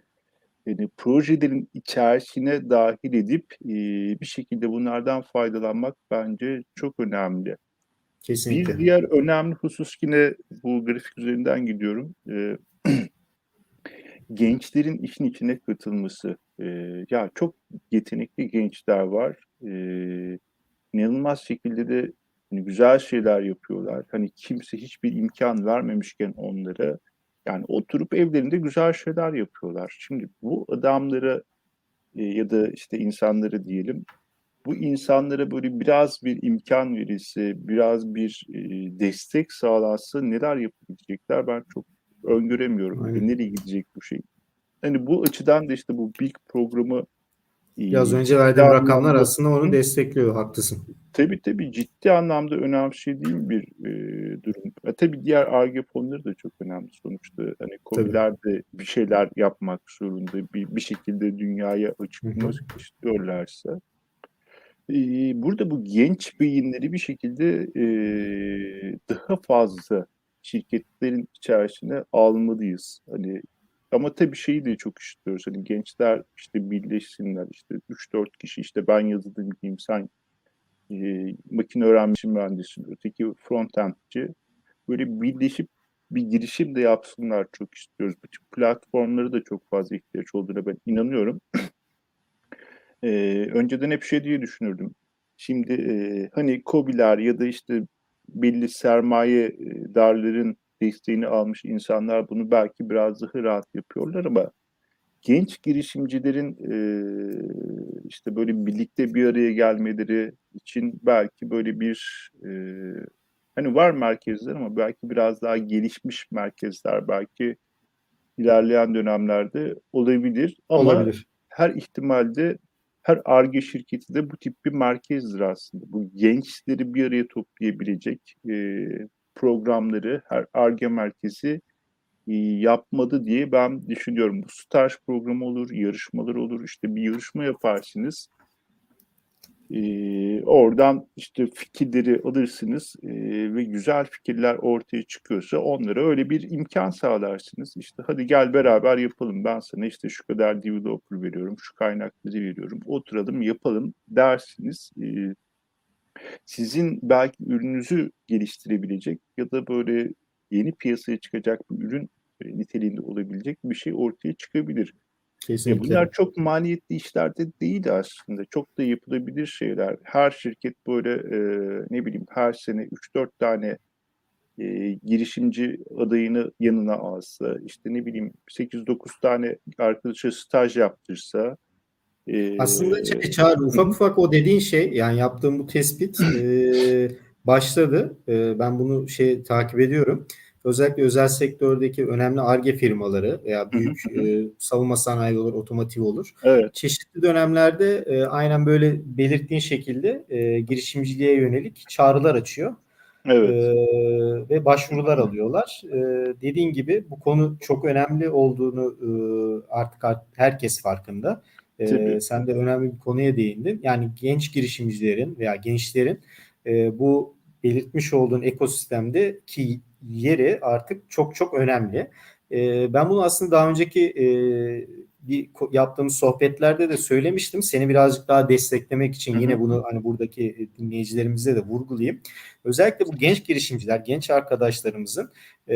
yani projelerin içerisine dahil edip e, bir şekilde bunlardan faydalanmak bence çok önemli. Kesinlikle. Bir diğer önemli husus yine bu grafik üzerinden gidiyorum. E, gençlerin işin içine katılması. E, ya çok yetenekli gençler var. E, inanılmaz şekilde de hani güzel şeyler yapıyorlar. Hani kimse hiçbir imkan vermemişken onlara yani oturup evlerinde güzel şeyler yapıyorlar. Şimdi bu adamlara e, ya da işte insanları diyelim bu insanlara böyle biraz bir imkan verilse, biraz bir e, destek sağlansa neler yapabilecekler ben çok öngöremiyorum. Aynen. Nereye gidecek bu şey? Hani bu açıdan da işte bu Big programı Biraz önce verdiğim rakamlar aslında onu destekliyor, haklısın. Tabii tabii ciddi anlamda önemli şey değil bir e, durum. E, tabii diğer ARGE fonları da çok önemli sonuçta. Hani COBİ'ler de bir şeyler yapmak zorunda, bir, bir şekilde dünyaya açılmak istiyorlarsa. E, burada bu genç beyinleri bir şekilde e, daha fazla şirketlerin içerisine almalıyız. Hani ama tabii şeyi de çok istiyoruz. Hani gençler işte birleşsinler. işte 3-4 kişi işte ben yazılımcıyım, sen e, makine öğrenmesi mühendisi, öteki frontendci. Böyle birleşip bir girişim de yapsınlar çok istiyoruz. Bu tip platformları da çok fazla ihtiyaç olduğuna ben inanıyorum. e, önceden hep şey diye düşünürdüm. Şimdi e, hani COBİ'ler ya da işte belli sermaye darların desteğini almış insanlar bunu belki biraz daha rahat yapıyorlar ama genç girişimcilerin e, işte böyle birlikte bir araya gelmeleri için belki böyle bir e, hani var merkezler ama belki biraz daha gelişmiş merkezler belki ilerleyen dönemlerde olabilir ama olabilir. her ihtimalde her ARGE şirketi de bu tip bir merkezdir aslında. Bu gençleri bir araya toplayabilecek e, programları her ARGE merkezi e, yapmadı diye ben düşünüyorum. Bu staj programı olur, yarışmalar olur. İşte bir yarışma yaparsınız. Ee, oradan işte fikirleri alırsınız e, ve güzel fikirler ortaya çıkıyorsa onlara öyle bir imkan sağlarsınız. İşte hadi gel beraber yapalım. Ben sana işte şu kadar developer veriyorum, şu kaynakları veriyorum. Oturalım yapalım dersiniz. Ee, sizin belki ürününüzü geliştirebilecek ya da böyle yeni piyasaya çıkacak bir ürün niteliğinde olabilecek bir şey ortaya çıkabilir. Kesinlikle. E bunlar çok maliyetli işlerde değil aslında. Çok da yapılabilir şeyler. Her şirket böyle e, ne bileyim her sene 3-4 tane e, girişimci adayını yanına alsa, işte ne bileyim 8-9 tane arkadaşa staj yaptırsa, aslında Çağrı ufak ufak o dediğin şey yani yaptığım bu tespit e, başladı. E, ben bunu şey takip ediyorum. Özellikle özel sektördeki önemli ARGE firmaları veya büyük e, savunma sanayi olur, otomotiv olur. Evet. Çeşitli dönemlerde e, aynen böyle belirttiğin şekilde e, girişimciliğe yönelik çağrılar açıyor. Evet. E, ve başvurular alıyorlar. E, dediğin gibi bu konu çok önemli olduğunu e, artık herkes farkında. E, sen de önemli bir konuya değindin. Yani genç girişimcilerin veya gençlerin e, bu belirtmiş olduğun ekosistemde ki yeri artık çok çok önemli. E, ben bunu aslında daha önceki e, bir yaptığımız sohbetlerde de söylemiştim. Seni birazcık daha desteklemek için yine bunu hani buradaki dinleyicilerimize de vurgulayayım. Özellikle bu genç girişimciler, genç arkadaşlarımızın e,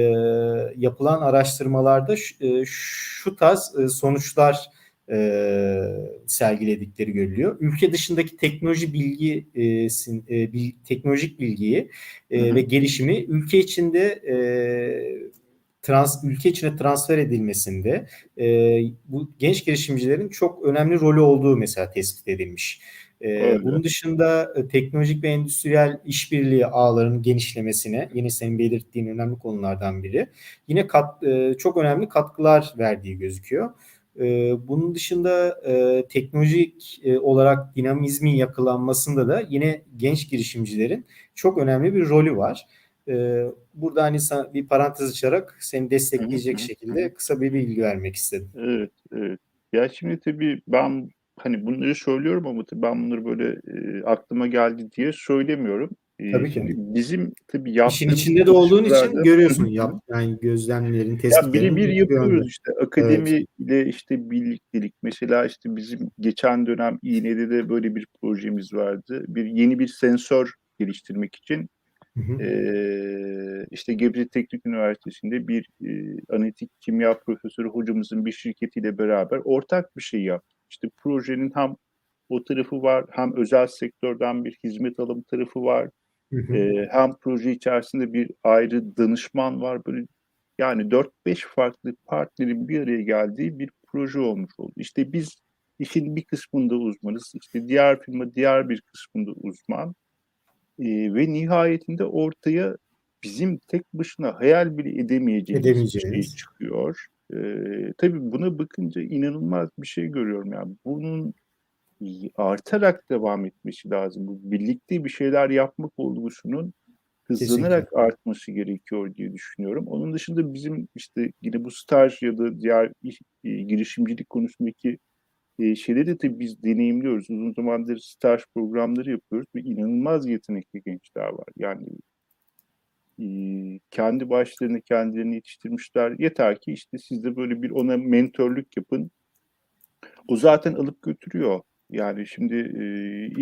yapılan araştırmalarda şu, e, şu tarz e, sonuçlar e, sergiledikleri görülüyor. Ülke dışındaki teknoloji bilgi e, e, bil, teknolojik bilgiyi e, ve gelişimi ülke içinde e, trans ülke içine transfer edilmesinde e, bu genç girişimcilerin çok önemli rolü olduğu mesela tespit edilmiş. Ee, bunun dışında e, teknolojik ve endüstriyel işbirliği ağlarının genişlemesine yine senin belirttiğin önemli konulardan biri. Yine kat, e, çok önemli katkılar verdiği gözüküyor. E, bunun dışında e, teknolojik e, olarak dinamizmin yakalanmasında da yine genç girişimcilerin çok önemli bir rolü var. E, burada hani bir parantez açarak seni destekleyecek şekilde kısa bir bilgi vermek istedim. Evet, evet. Ya şimdi tabii ben hani bunları söylüyorum ama tabii ben bunları böyle e, aklıma geldi diye söylemiyorum. E, Tabii ki. bizim tabii İşin yaptığımız içinde de olduğun için görüyorsun. Yap, yani gözlemlerin, Ya tespitlerin. birebir bu yapıyoruz yönde. işte akademi ile işte birliktelik. Mesela işte bizim geçen dönem İğne'de de böyle bir projemiz vardı. Bir yeni bir sensör geliştirmek için Hı hı. İşte Gebze Teknik Üniversitesi'nde bir analitik kimya profesörü hocamızın bir şirketiyle beraber ortak bir şey yaptık. İşte projenin hem o tarafı var, hem özel sektörden bir hizmet alım tarafı var, Hı hı. eee, hem proje içerisinde bir ayrı danışman var. Böyle yani 4-5 farklı partnerin bir araya geldiği bir proje olmuş oldu. İşte biz işin bir kısmında uzmanız, işte diğer firma diğer bir kısmında uzman. Eee, ve nihayetinde ortaya bizim tek başına hayal bile edemeyeceğimiz bir şey Edemeyeceğimiz. çıkıyor. Eee, tabii buna bakınca inanılmaz bir şey görüyorum. Yani bunun artarak devam etmesi lazım. Bu birlikte bir şeyler yapmak olgusunun hızlanarak artması gerekiyor diye düşünüyorum. Onun dışında bizim işte yine bu staj ya da diğer e, girişimcilik konusundaki e, şeyleri de tabii biz deneyimliyoruz. Uzun zamandır staj programları yapıyoruz ve inanılmaz yetenekli gençler var. Yani e, kendi başlarına kendilerini yetiştirmişler. Yeter ki işte siz de böyle bir ona mentörlük yapın. O zaten alıp götürüyor. Yani şimdi e,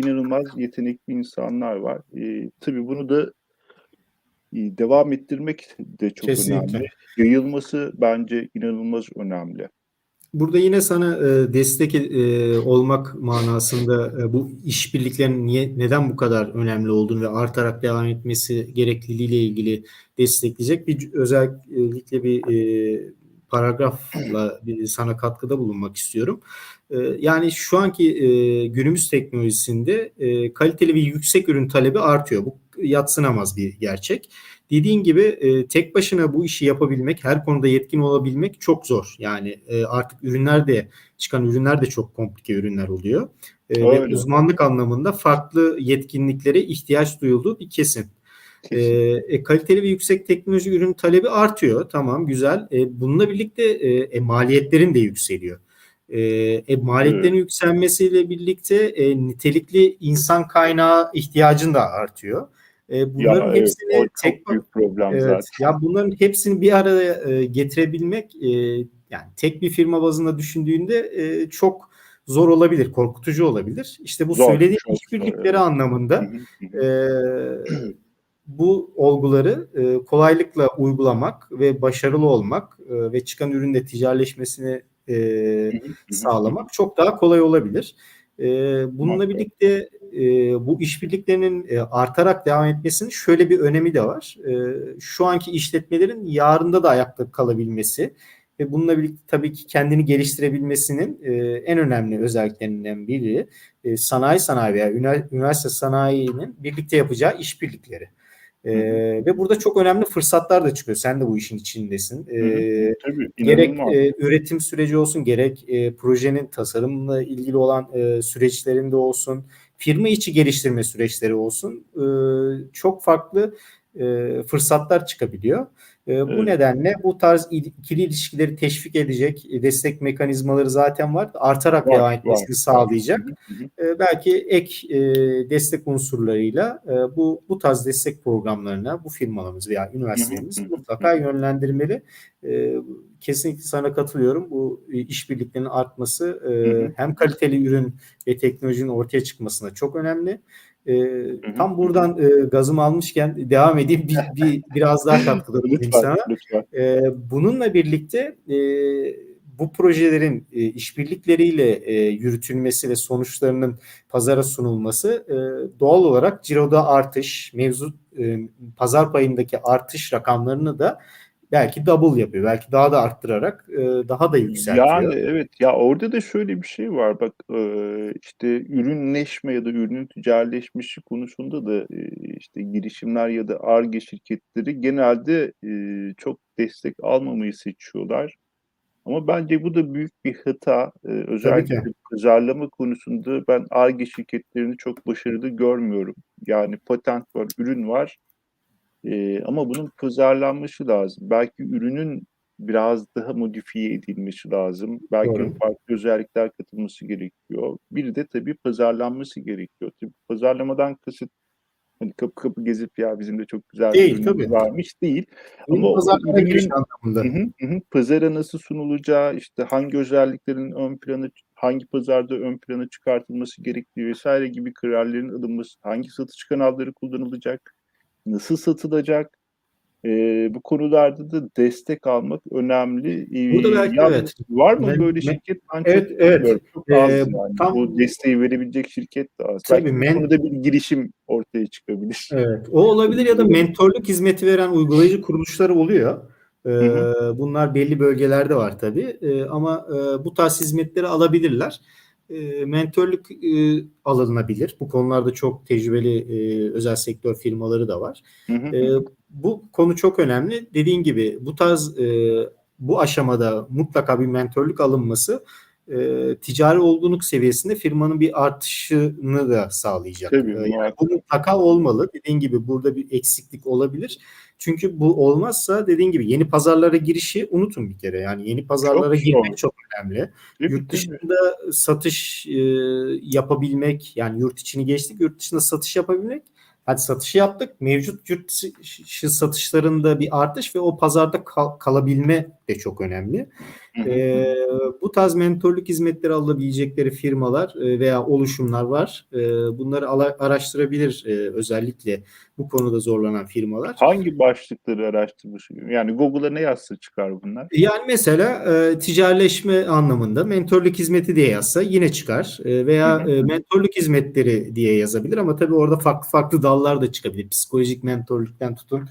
inanılmaz yetenekli insanlar var. E, tabii bunu da e, devam ettirmek de çok Kesinlikle. önemli. Yayılması bence inanılmaz önemli. Burada yine sana e, destek e, olmak manasında e, bu işbirliklerinin niye neden bu kadar önemli olduğunu ve artarak devam etmesi gerekliliğiyle ilgili destekleyecek bir özellikle bir e, paragrafla bir sana katkıda bulunmak istiyorum. E, yani şu anki e, günümüz teknolojisinde e, kaliteli ve yüksek ürün talebi artıyor. Bu yatsınamaz bir gerçek. Dediğin gibi e, tek başına bu işi yapabilmek, her konuda yetkin olabilmek çok zor. Yani e, artık ürünler de çıkan ürünler de çok komplike ürünler oluyor. E, ve uzmanlık anlamında farklı yetkinliklere ihtiyaç duyulduğu bir kesin. E, e, kaliteli ve yüksek teknoloji ürün talebi artıyor. Tamam güzel. E, bununla birlikte e, e, maliyetlerin de yükseliyor. E, e, maliyetlerin yükselmesiyle birlikte e, nitelikli insan kaynağı ihtiyacın da artıyor. E, bunların ya, evet, hepsini çok tek büyük problem Evet, zaten. ya bunların hepsini bir araya e, getirebilmek e, yani tek bir firma bazında düşündüğünde e, çok zor olabilir, korkutucu olabilir. İşte bu Zor, söylediğim işbirlikleri evet. anlamında e, bu olguları e, kolaylıkla uygulamak ve başarılı olmak e, ve çıkan üründe ticaretleşmesini e, sağlamak çok daha kolay olabilir. E, bununla birlikte e, bu işbirliklerinin e, artarak devam etmesinin şöyle bir önemi de var. E, şu anki işletmelerin yarında da ayakta kalabilmesi ve bununla birlikte tabii ki kendini geliştirebilmesinin e, en önemli özelliklerinden biri e, sanayi sanayi veya ünivers- üniversite sanayinin birlikte yapacağı işbirlikleri. E, ve burada çok önemli fırsatlar da çıkıyor. Sen de bu işin içindesin. E, hı. Tabii, gerek e, üretim süreci olsun, gerek e, projenin tasarımla ilgili olan e, süreçlerinde olsun, firma içi geliştirme süreçleri olsun, e, çok farklı e, fırsatlar çıkabiliyor. E, bu Evet. nedenle bu tarz il- ikili ilişkileri teşvik edecek e, destek mekanizmaları zaten var. Artarak Var, devam var, etmesini var. sağlayacak. Hı hı, hı hı. E, belki ek e, destek unsurlarıyla e, bu bu tarz destek programlarına bu firmalarımız veya üniversitelerimiz mutlaka yönlendirmeli. E, kesinlikle sana katılıyorum. Bu işbirliklerinin artması hem kaliteli ürün ve teknolojinin ortaya çıkmasına çok önemli. E, tam buradan e, gazımı almışken devam edeyim. Bir, bir biraz daha katkıda bulunayım sana. lütfen. E, bununla birlikte e, bu projelerin e, işbirlikleriyle e, yürütülmesi ve sonuçlarının pazara sunulması e, doğal olarak ciroda artış, mevcut e, pazar payındaki artış rakamlarını da belki double yapıyor. Belki daha da arttırarak e, daha da yükseltiyor. Yani evet ya orada da şöyle bir şey var bak e, işte ürünleşme ya da ürünün ticaretleşmesi konusunda da e, işte girişimler ya da ARGE şirketleri genelde e, çok destek almamayı seçiyorlar. Ama bence bu da büyük bir hata. E, özellikle pazarlama konusunda ben ARGE şirketlerini çok başarılı görmüyorum. Yani patent var, ürün var. E, ama bunun pazarlanması lazım. Belki ürünün biraz daha modifiye edilmesi lazım. Belki Doğru. farklı özellikler katılması gerekiyor. Bir de tabii pazarlanması gerekiyor. Tabii pazarlamadan kasıt hani kapı kapı gezip ya bizim de çok güzel bir Değil, ürünümüz tabii. varmış değil. Yeni Ama pazarlara giriş anlamında. Hı hı, hı hı. Pazara nasıl sunulacağı, işte hangi özelliklerin ön plana hangi pazarda ön plana çıkartılması gerektiği vesaire gibi kararların alınması, hangi satış kanalları kullanılacak, nasıl satılacak, eee, bu konularda da destek almak önemli. Burada belki yalnız evet. var mı Men böyle men şirket? Ben Evet, çok evet. Çok az Eee, yani. tam Bu desteği verebilecek şirket de az. Tabii Belki men konuda bir girişim ortaya çıkabilir. Evet, o olabilir ya da mentorluk hizmeti veren uygulayıcı kuruluşlar oluyor. Ee, Hı hı. bunlar belli bölgelerde var tabii. Ee, ama e, bu tarz hizmetleri alabilirler. Ee, mentorluk e, alınabilir. Bu konularda çok tecrübeli e, özel sektör firmaları da var. Hı hı, hı. bu konu çok önemli. Dediğin gibi bu tarz e, bu aşamada mutlaka bir mentorluk alınması e, ticari olgunluk seviyesinde firmanın bir artışını da sağlayacak. Tabii, E, yani muhakkak. bu mutlaka olmalı. Dediğin gibi burada bir eksiklik olabilir. Çünkü bu olmazsa dediğin gibi yeni pazarlara girişi unutun bir kere. Yani yeni Çok pazarlara zor. girmek çok önemli. Tabii, Yurt dışında satış e, yapabilmek yani yurt içini geçtik yurt dışında satış yapabilmek hadi satışı yaptık mevcut yurt satışlarında bir artış ve o pazarda kal- kalabilme de çok önemli. Hı. bu tarz mentorluk hizmetleri alabilecekleri firmalar e, veya oluşumlar var. E, bunları ala- araştırabilir e, özellikle bu konuda zorlanan firmalar. Hangi başlıkları araştırmış? Yani Google'a ne yazsa çıkar bunlar? Yani mesela e, ticaretleşme anlamında mentorluk hizmeti diye yazsa yine çıkar E, veya e, mentorluk hizmetleri diye yazabilir ama tabii orada farklı farklı dallar da çıkabilir. Psikolojik mentorluktan tutun.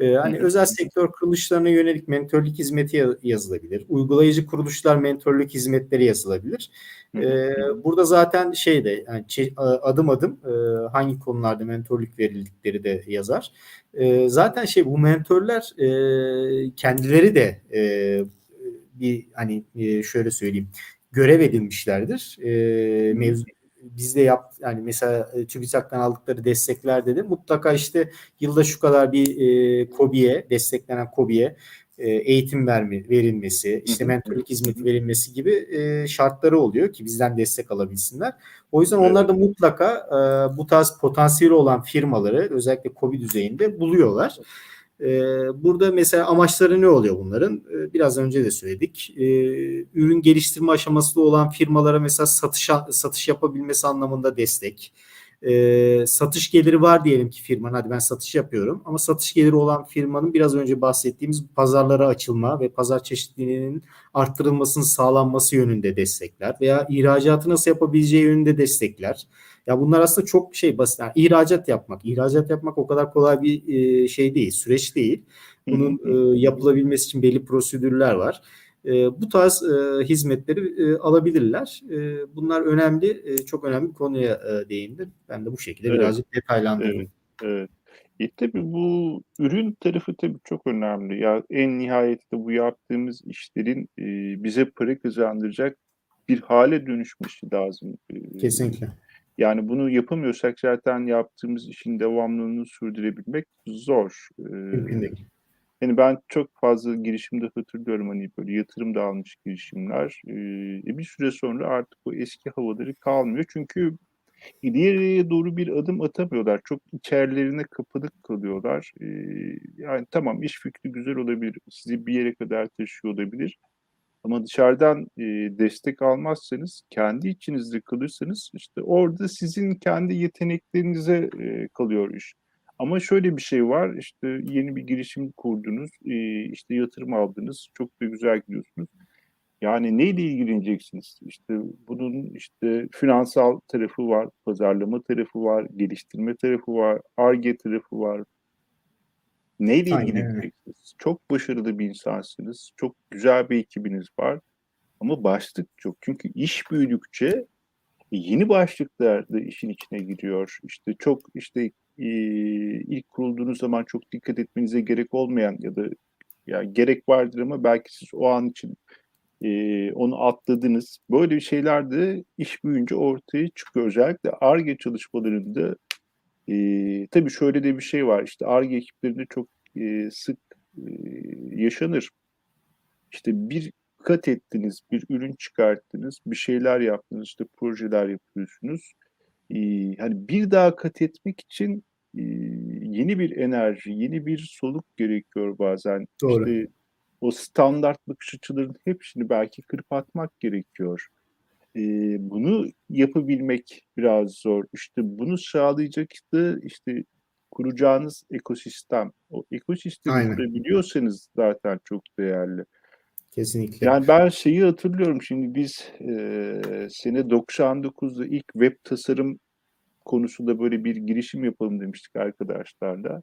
E, hani özel sektör kuruluşlarına yönelik mentorluk hizmeti ya- yazılabilir. Uygulayıcı kuruluşlar mentorluk hizmetleri yazılabilir. E, burada zaten şeyde yani çe- adım adım e, hangi konularda mentorluk verildikleri de yazar. E, zaten şey bu mentorlar e, kendileri de e, bir hani e, şöyle söyleyeyim görev edinmişlerdir. E, mevzu bizde yap yani mesela e, TÜBİTAK'tan aldıkları desteklerde de mutlaka işte yılda şu kadar bir e, KOBİ'ye desteklenen KOBİ'ye e, eğitim verme, verilmesi, işte mentorluk hizmeti verilmesi gibi e, şartları oluyor ki bizden destek alabilsinler. O yüzden onlar da mutlaka e, bu tarz potansiyeli olan firmaları özellikle KOBİ düzeyinde buluyorlar. E, burada mesela amaçları ne oluyor bunların? E, biraz önce de söyledik. E, ürün geliştirme aşamasında olan firmalara mesela satış satış yapabilmesi anlamında destek. Satış geliri var diyelim ki firmanın hadi ben satış yapıyorum ama satış geliri olan firmanın biraz önce bahsettiğimiz pazarlara açılma ve pazar çeşitliliğinin arttırılmasının sağlanması yönünde destekler veya ihracatı nasıl yapabileceği yönünde destekler. Ya bunlar aslında çok şey basit. Yani ihracat yapmak. İhracat yapmak o kadar kolay bir e, şey değil, süreç değil. Bunun e, yapılabilmesi için belli prosedürler var. E, bu tarz e, hizmetleri e, alabilirler. E, bunlar önemli, e, çok önemli bir konuya e, değindim. Ben de bu şekilde Evet, birazcık detaylandırdım. evet, evet. E, tabii bu ürün tarafı tabii çok önemli. Ya en nihayetinde bu yaptığımız işlerin e, bize para kazandıracak bir hale dönüşmesi lazım. Kesinlikle. Yani bunu yapamıyorsak zaten yaptığımız işin devamlılığını sürdürebilmek zor. Mümkün değil. yani ben çok fazla girişimde hatırlıyorum hani böyle yatırım da almış girişimler. E, e, bir süre sonra artık o eski havaları kalmıyor. Çünkü ileriye doğru bir adım atamıyorlar. Çok içerilerine kapanık kalıyorlar. E, yani tamam iş fikri güzel olabilir. Sizi bir yere kadar taşıyor olabilir. Ama dışarıdan e, destek almazsanız, kendi içinizde kalırsanız işte orada sizin kendi yeteneklerinize e, kalıyor iş. Ama şöyle bir şey var, işte yeni bir girişim kurdunuz, e, işte yatırım aldınız, çok da güzel gidiyorsunuz. Yani neyle ilgileneceksiniz? İşte bunun işte finansal tarafı var, pazarlama tarafı var, geliştirme tarafı var, Ar-Ge tarafı var. Neyle Aynen öyle. ilgileneceksiniz? Çok başarılı bir insansınız, çok güzel bir ekibiniz var ama başlık çok. Çünkü iş büyüdükçe yeni başlıklar da işin içine giriyor. İşte çok işte e, ilk kurulduğunuz zaman çok dikkat etmenize gerek olmayan ya da yani gerek vardır ama belki siz o an için e, onu atladınız. Böyle şeyler de iş büyüyünce ortaya çıkıyor. Özellikle ARGE çalışmalarında e, tabii şöyle de bir şey var. İşte ARGE ekiplerinde çok e, sık e, yaşanır. işte bir kat ettiniz, bir ürün çıkarttınız, bir şeyler yaptınız, işte projeler yapıyorsunuz. Ee, hani bir daha kat etmek için e, yeni bir enerji, yeni bir soluk gerekiyor bazen. Doğru. İşte o standart bakış açılarının hepsini belki kırıp atmak gerekiyor. Ee, bunu yapabilmek biraz zor. İşte bunu sağlayacak işte, işte kuracağınız ekosistem. O ekosistemi Aynen. kurabiliyorsanız zaten çok değerli. Kesinlikle. Yani ben şeyi hatırlıyorum şimdi biz e, sene 99'da ilk web tasarım konusunda böyle bir girişim yapalım demiştik arkadaşlarla.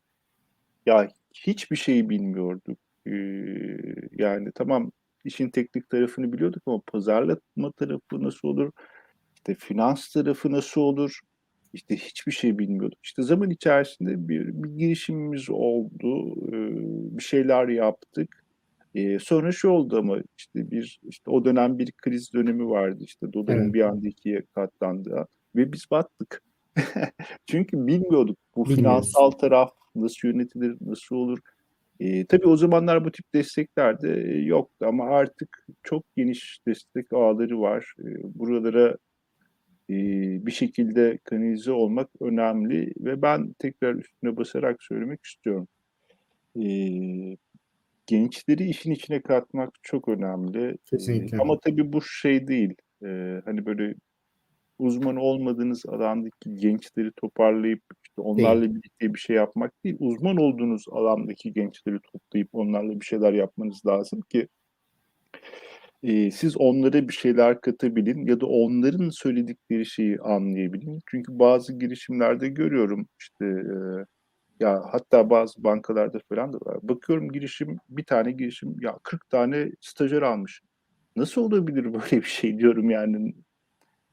Ya hiçbir şey bilmiyorduk. Ee, yani tamam işin teknik tarafını biliyorduk ama pazarlama tarafı nasıl olur? İşte finans tarafı nasıl olur? İşte hiçbir şey bilmiyorduk. İşte zaman içerisinde bir, bir girişimimiz oldu. Bir şeyler yaptık. Ee, sonra şu oldu ama işte bir işte o dönem bir kriz dönemi vardı. İşte doların Evet. bir anda ikiye katlandı ve biz battık. Çünkü bilmiyorduk bu Bilmiyoruz. finansal taraf nasıl yönetilir, nasıl olur. Ee, tabii o zamanlar bu tip destekler de e, yoktu ama artık çok geniş destek ağları var. Ee, buralara e, bir şekilde kanalize olmak önemli ve ben tekrar üstüne basarak söylemek istiyorum. Ee, gençleri işin içine katmak çok önemli. Kesinlikle. ama tabii bu şey değil. Ee, hani böyle uzman olmadığınız alandaki gençleri toparlayıp işte onlarla birlikte bir şey yapmak değil. Uzman olduğunuz alandaki gençleri toplayıp onlarla bir şeyler yapmanız lazım ki e, siz onlara bir şeyler katabilin ya da onların söyledikleri şeyi anlayabilin. Çünkü bazı girişimlerde görüyorum işte e, ya hatta bazı bankalarda falan da var. Bakıyorum girişim bir tane girişim ya 40 tane stajyer almış. Nasıl olabilir böyle bir şey diyorum yani.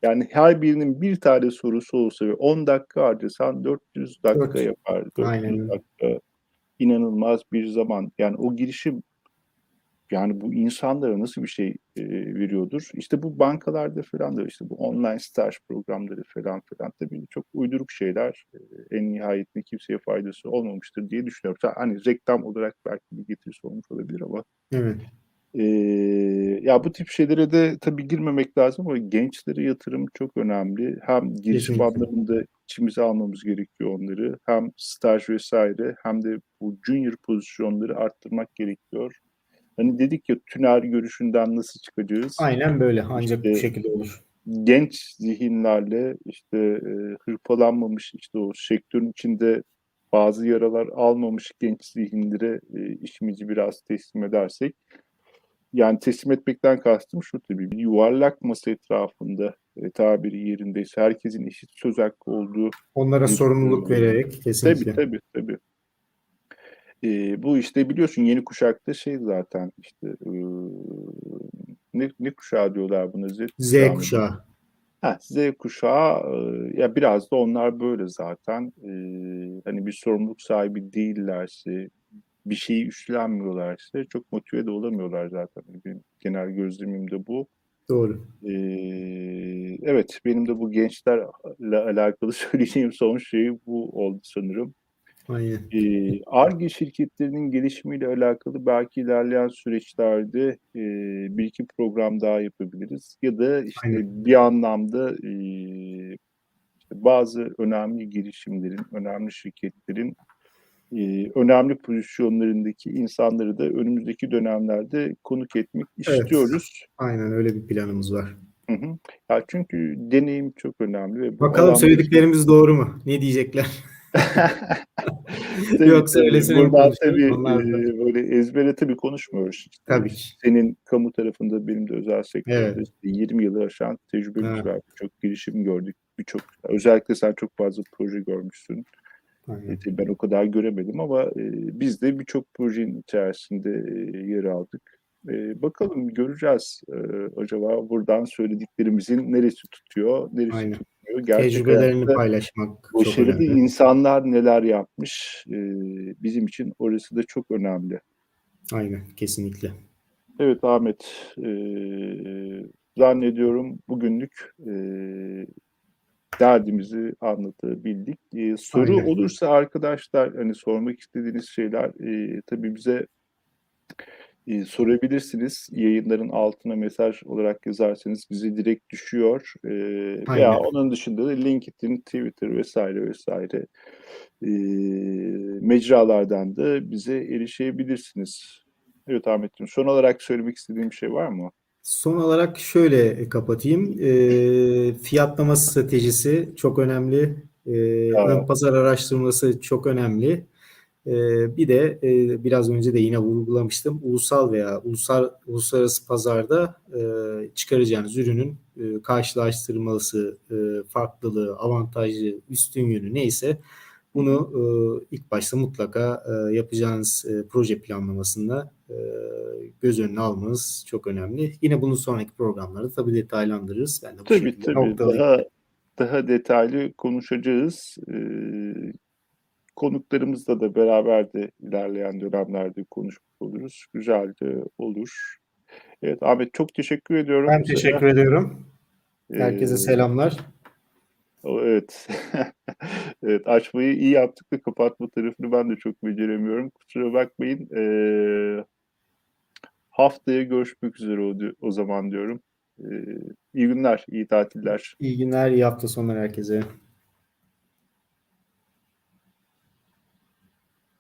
Yani her birinin bir tane sorusu olsa ve 10 dakika harcasan 400 dakika Dört. yapar. 400 Aynen. dakika inanılmaz bir zaman. Yani o girişim yani bu insanlara nasıl bir şey e, veriyordur? İşte bu bankalarda falan da işte bu online staj programları falan filan tabii çok uyduruk şeyler. E, en nihayetinde kimseye faydası olmamıştır diye düşünüyorum. Hani reklam olarak belki bir getirisi olmuş olabilir ama Evet. Ee, ya bu tip şeylere de tabii girmemek lazım ama gençlere yatırım çok önemli. Hem girişim anlamında içimize almamız gerekiyor onları. Hem staj vesaire hem de bu junior pozisyonları arttırmak gerekiyor. Hani dedik ya tünel görüşünden nasıl çıkacağız? Aynen böyle. Ancak bu İşte şekilde olur. genç zihinlerle işte e, hırpalanmamış işte o sektörün içinde bazı yaralar almamış genç zihinlere e, işimizi biraz teslim edersek yani teslim etmekten kastım şu tabii bir yuvarlak masa etrafında e, tabiri yerindeyse herkesin eşit söz hakkı olduğu Onlara bir sorumluluk e, vererek tabii kesinlikle. tabii tabii. E, bu işte biliyorsun yeni kuşakta şey zaten işte e, ne, ne kuşağı diyorlar buna Z Z kuşağı kuşağı. Ha, Z kuşağı e, ya biraz da onlar böyle zaten E, hani bir sorumluluk sahibi değillerse bir şeyi üstlenmiyorlarsa çok motive de olamıyorlar zaten. Benim genel gözlemim de bu. Doğru. Ee, evet, benim de bu gençlerle alakalı söyleyeceğim son şey bu oldu sanırım. Aynen. Ee, ARGE şirketlerinin gelişimiyle alakalı belki ilerleyen süreçlerde e, bir iki program daha yapabiliriz. Ya da işte Aynen. bir anlamda e, işte bazı önemli girişimlerin, önemli şirketlerin e, önemli pozisyonlarındaki insanları da önümüzdeki dönemlerde konuk etmek Evet. istiyoruz. Aynen öyle bir planımız var. Hı hı. Ya çünkü deneyim çok önemli ve Bakalım söylediklerimiz doğru mu? Ne diyecekler? tabii öylesine mi buradan tabii e, böyle ezbere tabii konuşmuyoruz. İşte Tabii ki. senin kamu tarafında benim de özel sektörde Evet. işte 20 yılı aşan tecrübemiz var. Birçok girişim gördük. Birçok özellikle sen çok fazla proje görmüşsün. Aynen. tabii ben o kadar göremedim ama e, biz de birçok projenin içerisinde e, yer aldık. E, bakalım göreceğiz e, acaba buradan söylediklerimizin neresi tutuyor, neresi Aynen. tutmuyor. Gerçek Tecrübelerini paylaşmak çok önemli. insanlar neler yapmış e, bizim için orası da çok önemli. Aynen. Kesinlikle. Evet Ahmet, e, zannediyorum bugünlük e, derdimizi anlatabildik. E, soru Aynen. olursa arkadaşlar hani sormak istediğiniz şeyler e, tabii bize e, sorabilirsiniz. Yayınların altına mesaj olarak yazarsanız bize direkt düşüyor. E, veya Aynen. onun dışında da LinkedIn, Twitter vesaire vesaire e, mecralardan da bize erişebilirsiniz. Evet Ahmetciğim, son olarak söylemek istediğim bir şey var mı? Son olarak şöyle kapatayım. E, fiyatlama stratejisi çok önemli. E, ön pazar araştırması çok önemli. E, bir de e, biraz önce de yine vurgulamıştım. Ulusal veya ulusal uluslararası pazarda e, çıkaracağınız ürünün e, karşılaştırması, e, farklılığı, avantajı, üstün yönü neyse bunu e, ilk başta mutlaka e, yapacağınız e, proje planlamasında e, göz önüne almanız çok önemli. Yine bunun sonraki programlarda tabii detaylandırırız. Ben de bu Tabii tabii noktalayayım. daha daha detaylı konuşacağız. Ee, konuklarımızla da beraber de ilerleyen dönemlerde konuşmuş oluruz. Güzel de olur. Evet Ahmet çok teşekkür ediyorum. Ben teşekkür sefer. ediyorum. Herkese Ee, selamlar. Evet. evet açmayı iyi yaptık da kapatma tarafını ben de çok beceremiyorum. Kusura bakmayın. Ee, haftaya görüşmek üzere o, o zaman diyorum. Ee, iyi günler, iyi tatiller. İyi günler, iyi hafta sonları herkese.